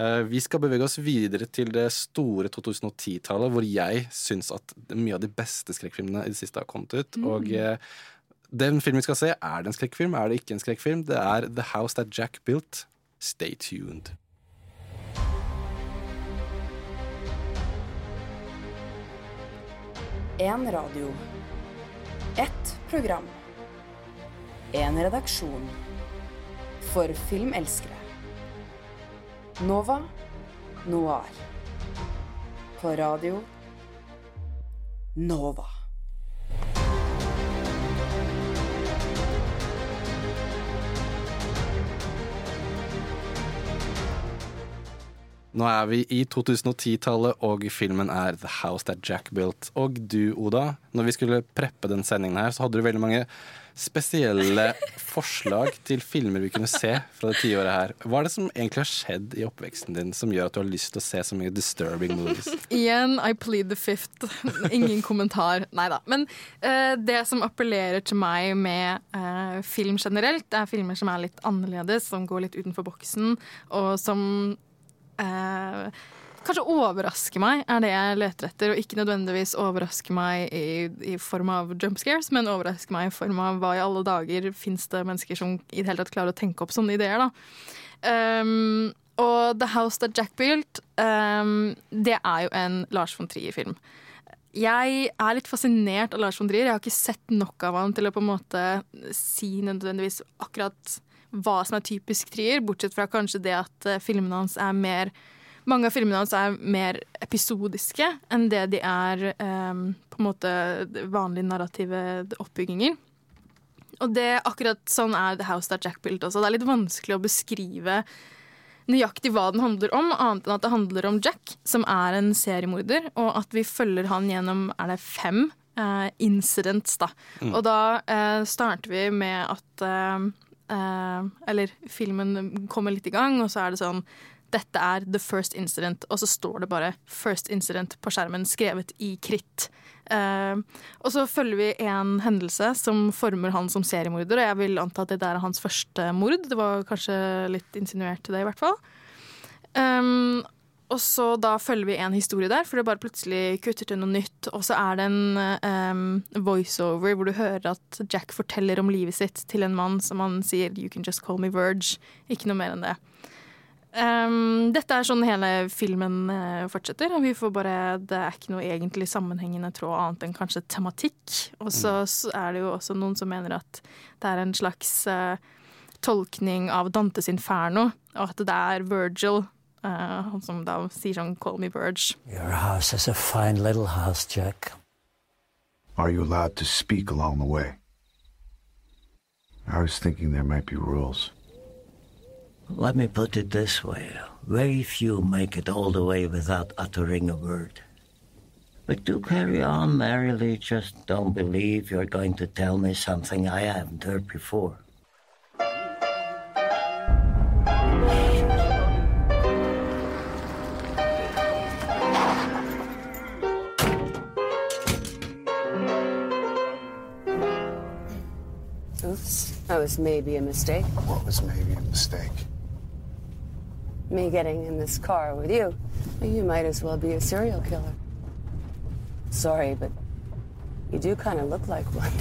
Uh, vi skal bevege oss videre til det store 2010-tallet, hvor jeg syns at mye av de beste skrekkfilmene i det siste har kommet ut. Mm. Og eh, den filmen vi skal se, er det en skrekkfilm? Er det ikke en skrekkfilm? Det er The House That Jack Built. Stay tuned. En radio. Ett program. En redaksjon. For filmelskere. Nova Noir. På radio Nova. Nå er vi i 2010-tallet, og filmen er The House That Jack Built. Og du, Oda, når vi skulle preppe den sendingen her, så hadde du veldig mange spesielle forslag til filmer vi kunne se fra det tiåret her. Hva er det som egentlig har skjedd i oppveksten din som gjør at du har lyst til å se så mye disturbing movies? Igjen, I plead the fifth. Ingen kommentar. Nei da. Men uh, det som appellerer til meg med uh, film generelt, det er filmer som er litt annerledes, som går litt utenfor boksen, og som eh, kanskje overraske meg, er det jeg leter etter. Og ikke nødvendigvis overraske meg i, i form av jump scares, men overraske meg i form av hva i alle dager fins det mennesker som i det hele tatt klarer å tenke opp sånne ideer, da. Um, og The House That Jack Built, um, det er jo en Lars von Trier-film. Jeg er litt fascinert av Lars von Trier. Jeg har ikke sett nok av han til å på en måte si nødvendigvis akkurat hva som er typisk Trier, bortsett fra kanskje det at eh, filmene hans er mer mange av filmene hans er mer episodiske enn det de er um, på en måte vanlige narrative oppbygginger. Og det akkurat sånn er The House That Jack Built også. Det er litt vanskelig å beskrive nøyaktig hva den handler om, annet enn at det handler om Jack, som er en seriemorder, og at vi følger han gjennom er det fem uh, incidents, da. Mm. Og da uh, starter vi med at eh, eh, Eller filmen kommer litt i gang, og så er det sånn dette er the first incident, og så står det bare 'first incident' på skjermen, skrevet i kritt. Eh, og så følger vi en hendelse som former han som seriemorder, og jeg vil anta at det der er hans første mord. Det var kanskje litt insinuert til det, i hvert fall. Um, og så da følger vi en historie der, for det bare plutselig kutter til noe nytt. Og så er det en um, voiceover hvor du hører at Jack forteller om livet sitt til en mann som han sier 'you can just call me Verge'. Ikke noe mer enn det. Um, dette er sånn hele filmen eh, fortsetter. og vi får bare, Det er ikke noe egentlig sammenhengende tråd annet enn kanskje tematikk. Og så så er det jo også noen som mener at det er en slags uh, tolkning av Dantes Inferno, og at det er Virgil Eh, han som da sier sånn 'call me Verge'. Your house is a fine little house, Jack. Are you allowed to speak along the way? I was thinking there might be rules. Let me put it this way very few make it all the way without uttering a word. But do carry on merrily, just don't believe you're going to tell me something I haven't heard before. Was maybe a mistake. What was maybe a mistake? Me getting in this car with you. You might as well be a serial killer. Sorry, but you do kind of look like one.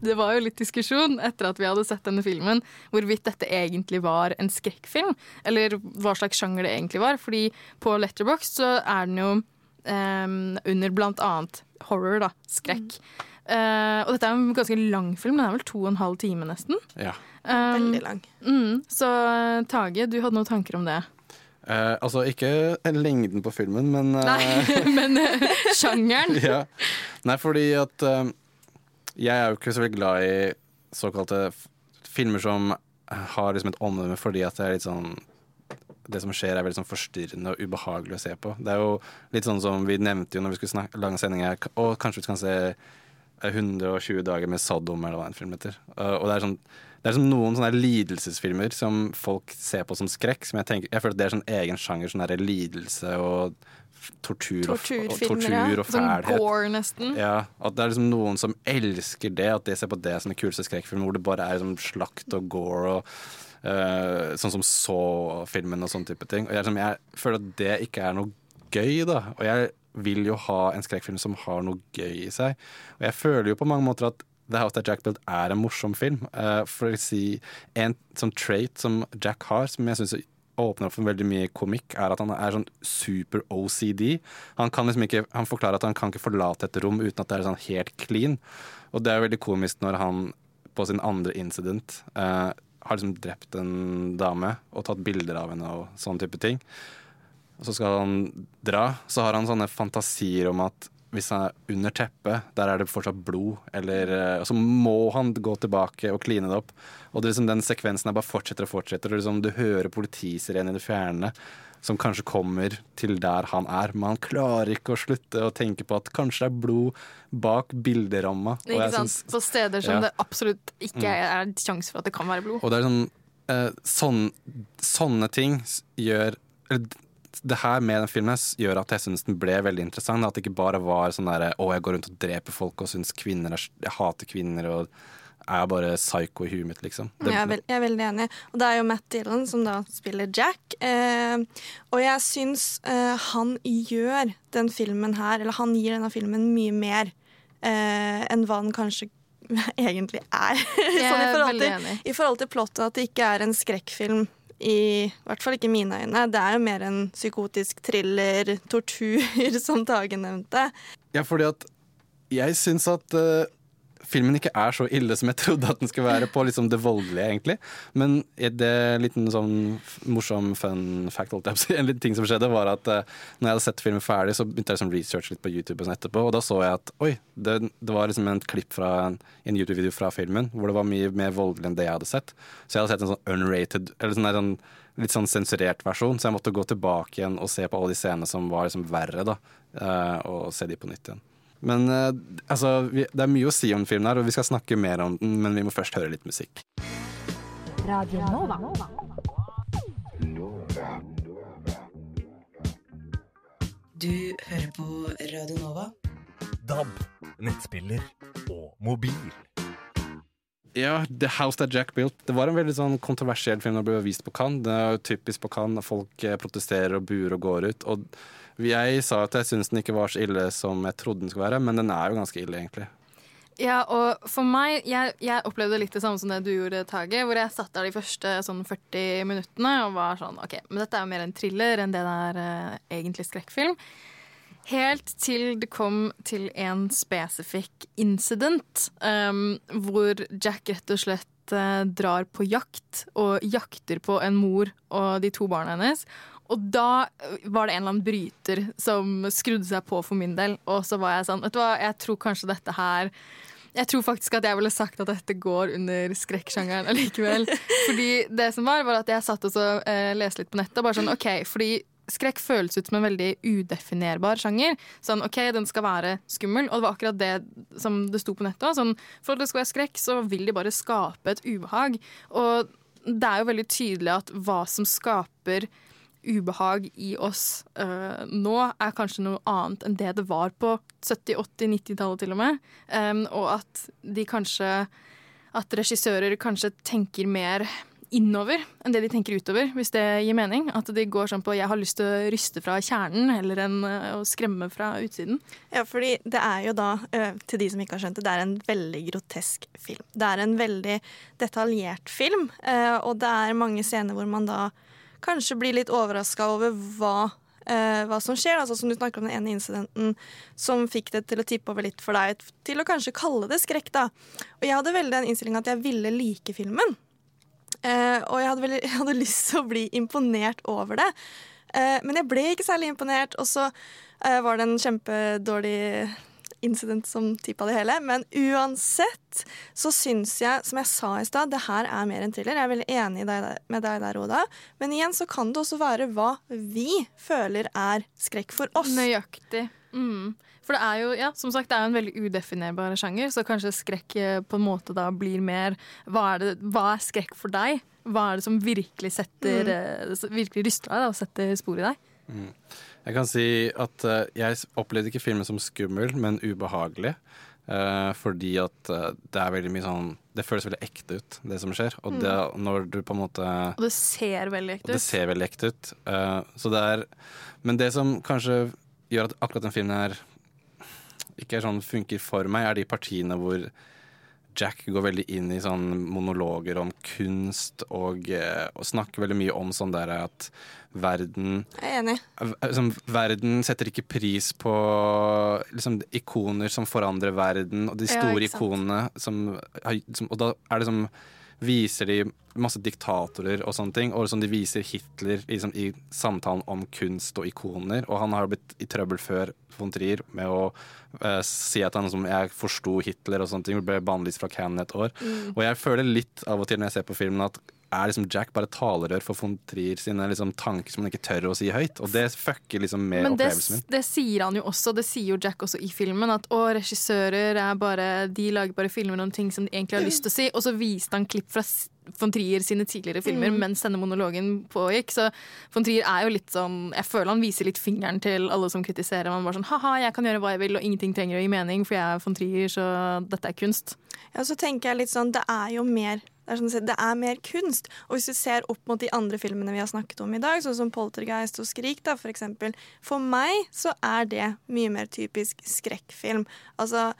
Det var jo litt diskusjon etter at vi hadde sett denne filmen, hvorvidt dette egentlig var en skrekkfilm, eller hva slags sjanger det egentlig var. Fordi på Letterboxd så er den jo um, under blant annet horror, da. Skrekk. Eh, og dette er en ganske lang film, den er vel to og en halv time nesten. Ja. Um, Veldig lang. Mm, så Tage, du hadde noen tanker om det? Uh, altså ikke lengden på filmen, men uh, Nei, men sjangeren? ja. Nei, fordi at jeg er jo ikke så veldig glad i såkalte filmer som har liksom et omdømme fordi at det er litt sånn det som skjer er veldig sånn forstyrrende og ubehagelig å se på. Det er jo litt sånn som vi nevnte jo når vi skulle snakke lage sending her, og kanskje vi kan se 120 dager med Sodom, eller hva en film heter. Uh, og det er sånn det er som noen sånne lidelsesfilmer som folk ser på som skrekk. Som jeg, tenker, jeg føler at det er sånn egen sjanger. Sånn lidelse og tortur og, og, tortur og fælhet. Sånn fælhet. gore, nesten. Ja, at det er liksom noen som elsker det, at de ser på det som den kuleste skrekkfilmen, hvor det bare er liksom slakt og gore og uh, sånn som så-filmen og sånne type ting. Og jeg, liksom, jeg føler at det ikke er noe gøy, da. Og jeg vil jo ha en skrekkfilm som har noe gøy i seg. Og jeg føler jo på mange måter at The House That Jack Built er en morsom film. Uh, for å si En sånn trait som Jack har, som jeg syns åpner opp for veldig mye komikk, er at han er sånn super OCD. Han kan liksom ikke, han forklarer at han kan ikke forlate et rom uten at det er sånn helt clean. Og det er veldig komisk når han på sin andre incident uh, har liksom drept en dame og tatt bilder av henne og sånne type ting. Og så skal han dra, så har han sånne fantasier om at hvis han er under teppet, der er det fortsatt blod, eller eh, Og så må han gå tilbake og kline det opp. Og det er liksom den sekvensen er bare fortsetter og fortsetter, og liksom du hører politisirenen i det fjerne som kanskje kommer til der han er, men han klarer ikke å slutte å tenke på at kanskje det er blod bak bilderamma. Ikke sant? Synes, På steder som Ja. det absolutt ikke er, er sjanse for at det kan være blod. Og det er sånn, eh, sånn Sånne ting gjør eller, d- Det her med den filmen gjør at jeg syns den ble veldig interessant. At det ikke bare var sånn derre Å, jeg går rundt og dreper folk og syns kvinner er Jeg hater kvinner og er bare psycho i huet mitt, liksom. Det, Jeg er, veld, jeg er veldig enig. Og det er jo Matt Dillon som da spiller Jack. Eh, og jeg syns eh, han gjør den filmen her, eller han gir denne filmen mye mer eh, enn hva den kanskje egentlig er. Sånn, i, forhold til. I forhold til plottet at det ikke er en skrekkfilm. I hvert fall ikke i mine øyne. Det er jo mer en psykotisk thriller, tortur, som Tage nevnte. ja, fordi at jeg syns at eh, filmen ikke er så ille som jeg trodde at den skulle være på liksom det voldelige, egentlig. Men det er en liten sånn morsom fun fact. En liten ting som skjedde, var at uh, når jeg hadde sett filmen ferdig, så begynte jeg liksom researche litt på YouTube og sånn etterpå, og da så jeg at oi, det, det var liksom en klipp fra en, en YouTube-video fra filmen, hvor det var mye mer voldelig enn det jeg hadde sett. Så jeg hadde sett en sånn unrated, eller sånn sånn litt sånn sensurert versjon, så jeg måtte gå tilbake igjen og se på alle de scenene som var liksom verre, da, uh, og se de på nytt igjen. Men eh, altså, vi, det er mye å si om filmen her, og vi skal snakke mer om den, men vi må først høre litt musikk. Radio Nova. Du hører på Radio Nova. DAB, nettspiller og mobil. Ja, The House That Jack Built. Det var en veldig sånn kontroversiell film da det ble vist på Cannes. Det er jo typisk på Cannes. Folk eh, protesterer og buer og går ut. Og jeg sa at jeg syns den ikke var så ille som jeg trodde den skulle være, men den er jo ganske ille, egentlig. Ja, og for meg Jeg, jeg opplevde litt det samme som det du gjorde, Tage. Hvor jeg satt der de første sånn 40 minuttene og var sånn OK, men dette er jo mer en thriller enn det det er eh, egentlig skrekkfilm. Helt til det kom til en spesifikk incident um, hvor Jack rett og slett uh, drar på jakt og jakter på en mor og de to barna hennes. Og da var det en eller annen bryter som skrudde seg på for min del. Og så var jeg sånn Vet du hva, jeg tror kanskje dette her jeg tror faktisk at jeg ville sagt at dette går under skrekksjangeren allikevel. Fordi det som var, var at jeg satt og så, eh, leste litt på nettet. Og bare sånn, ok, fordi Skrekk føles ut som en veldig udefinerbar sjanger. Sånn, ok, Den skal være skummel, og det var akkurat det som det sto på nettet. Sånn, for at det skal være skrekk, så vil de bare skape et ubehag. Og det er jo veldig tydelig at hva som skaper ubehag i oss uh, nå, er kanskje noe annet enn det det var på 70-, 80-, 90-tallet til og med. Um, og at de kanskje At regissører kanskje tenker mer innover enn det de tenker utover, hvis det gir mening. At de går sånn på 'jeg har lyst til å ryste fra kjernen' heller enn øh, å skremme fra utsiden. Ja, fordi det er jo da, øh, til de som ikke har skjønt det, det er en veldig grotesk film. Det er en veldig detaljert film, og det er mange scener hvor man da kanskje blir litt overraska over hva, eh, hva som skjer. Altså, som du snakker om den ene incidenten som fikk det til å tippe over litt for deg til å kanskje kalle det skrekk. da. Og jeg hadde veldig den innstillinga at jeg ville like filmen. Eh, og jeg hadde, veldig, jeg hadde lyst til å bli imponert over det. Eh, men jeg ble ikke særlig imponert, og så eh, var det en kjempedårlig incident som tippa det hele. Men uansett så syns jeg, som jeg sa i stad, det her er mer enn thriller. Jeg er veldig enig med deg der, Oda. Men igjen så kan det også være hva vi føler er skrekk for oss. Nøyaktig. Mm. For det er jo, ja, som sagt, det er jo en veldig udefinerbar sjanger, så kanskje skrekk eh, på en måte da blir mer Hva er, det, hva er skrekk for deg? Hva er det som virkelig setter mm. Virkelig ryster deg da, og setter spor i deg? Mm. Jeg kan si at uh, jeg opplevde ikke filmen som skummel, men ubehagelig. Uh, fordi at uh, det er veldig mye sånn Det føles veldig ekte ut, det som skjer. Og det, når du på en måte Og det ser veldig ekte ut. Det ser veldig ekte ut. så det er Men det som kanskje gjør at akkurat den filmen her ikke er sånn funker for meg, er de partiene hvor Jack går veldig inn i sånn monologer om kunst og, og snakker veldig mye om sånn der at verden Jeg er enig. Liksom, verden setter ikke pris på liksom, ikoner som forandrer verden, og de store ja, ikonene som, som, Og da er det som viser de masse diktatorer og sånne ting. Og som de viser Hitler liksom, i samtalen om kunst og ikoner. Og han har blitt i trøbbel før von Trier med å uh, si at han som jeg forsto Hitler og sånne ting. Ble bannlyst fra Cannes et år. Mm. Og jeg føler litt av og til når jeg ser på filmen at er liksom Jack bare talerør for von Trier sine liksom, tanker som han ikke tør å si høyt. Og det fucker liksom med Men det, opplevelsen min. det sier han jo også, det sier jo Jack også i filmen, at å, regissører er bare De lager bare filmer om ting som de egentlig har lyst til å si. Og så viste han klipp fra von Trier sine tidligere filmer Mm. mens denne monologen pågikk. Så von Trier er jo litt sånn Jeg føler han viser litt fingeren til alle som kritiserer. Han bare sånn ha-ha, jeg kan gjøre hva jeg vil, og ingenting trenger å gi mening, for jeg er von Trier, så dette er kunst. Ja, så tenker jeg litt sånn, det er jo mer det er, sånn, det er mer kunst. Og hvis du ser opp mot de andre filmene vi har snakket om i dag, sånn som Poltergeist og Skrik, da, for eksempel. For meg så er det mye mer typisk skrekkfilm. Altså,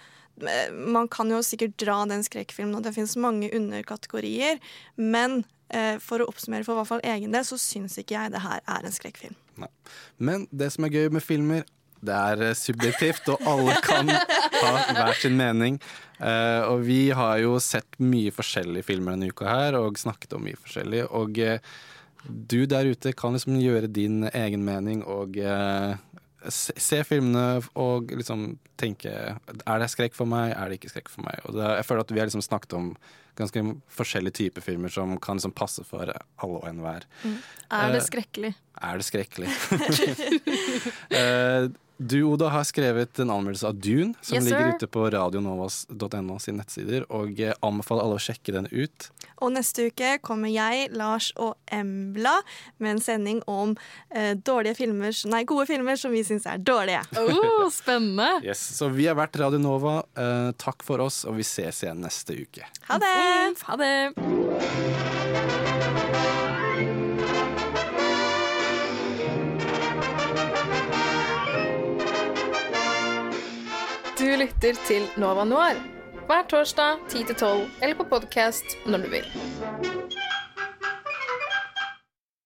eh, man kan jo sikkert dra den skrekkfilmen, og det finnes mange underkategorier. Men eh, for å oppsummere for hvert fall egen del, så syns ikke jeg det her er en skrekkfilm. Nei. Men det som er gøy med filmer, det er eh, subjektivt, og alle kan ha hver sin mening. Uh, og vi har jo sett mye forskjellige filmer denne uka her, og snakket om mye forskjellig. Og uh, du der ute kan liksom gjøre din egen mening og uh, se, se, filmene og liksom tenke Er det skrekk for meg, er det ikke skrekk for meg? Og det, jeg føler at vi har liksom snakket om ganske forskjellige typer filmer som kan liksom passe for alle og enhver. Mm. Er det skrekkelig? Er det skrekkelig. Eh, du, Oda, har skrevet en anmeldelse av Dune, som Yes, ligger ute på radionovas.no sine nettsider, og eh, anbefaler alle å sjekke den ut. Og neste uke kommer jeg, Lars og Embla med en sending om eh, dårlige filmer, nei, gode filmer som vi syns er dårlige. Oh, spennende! Yes, så vi har vært Radio Nova. Eh, takk for oss, og vi ses igjen neste uke. Ha det! Ha det! Lytter til Nova Noir hver torsdag 10-12 eller på podkast når du vil.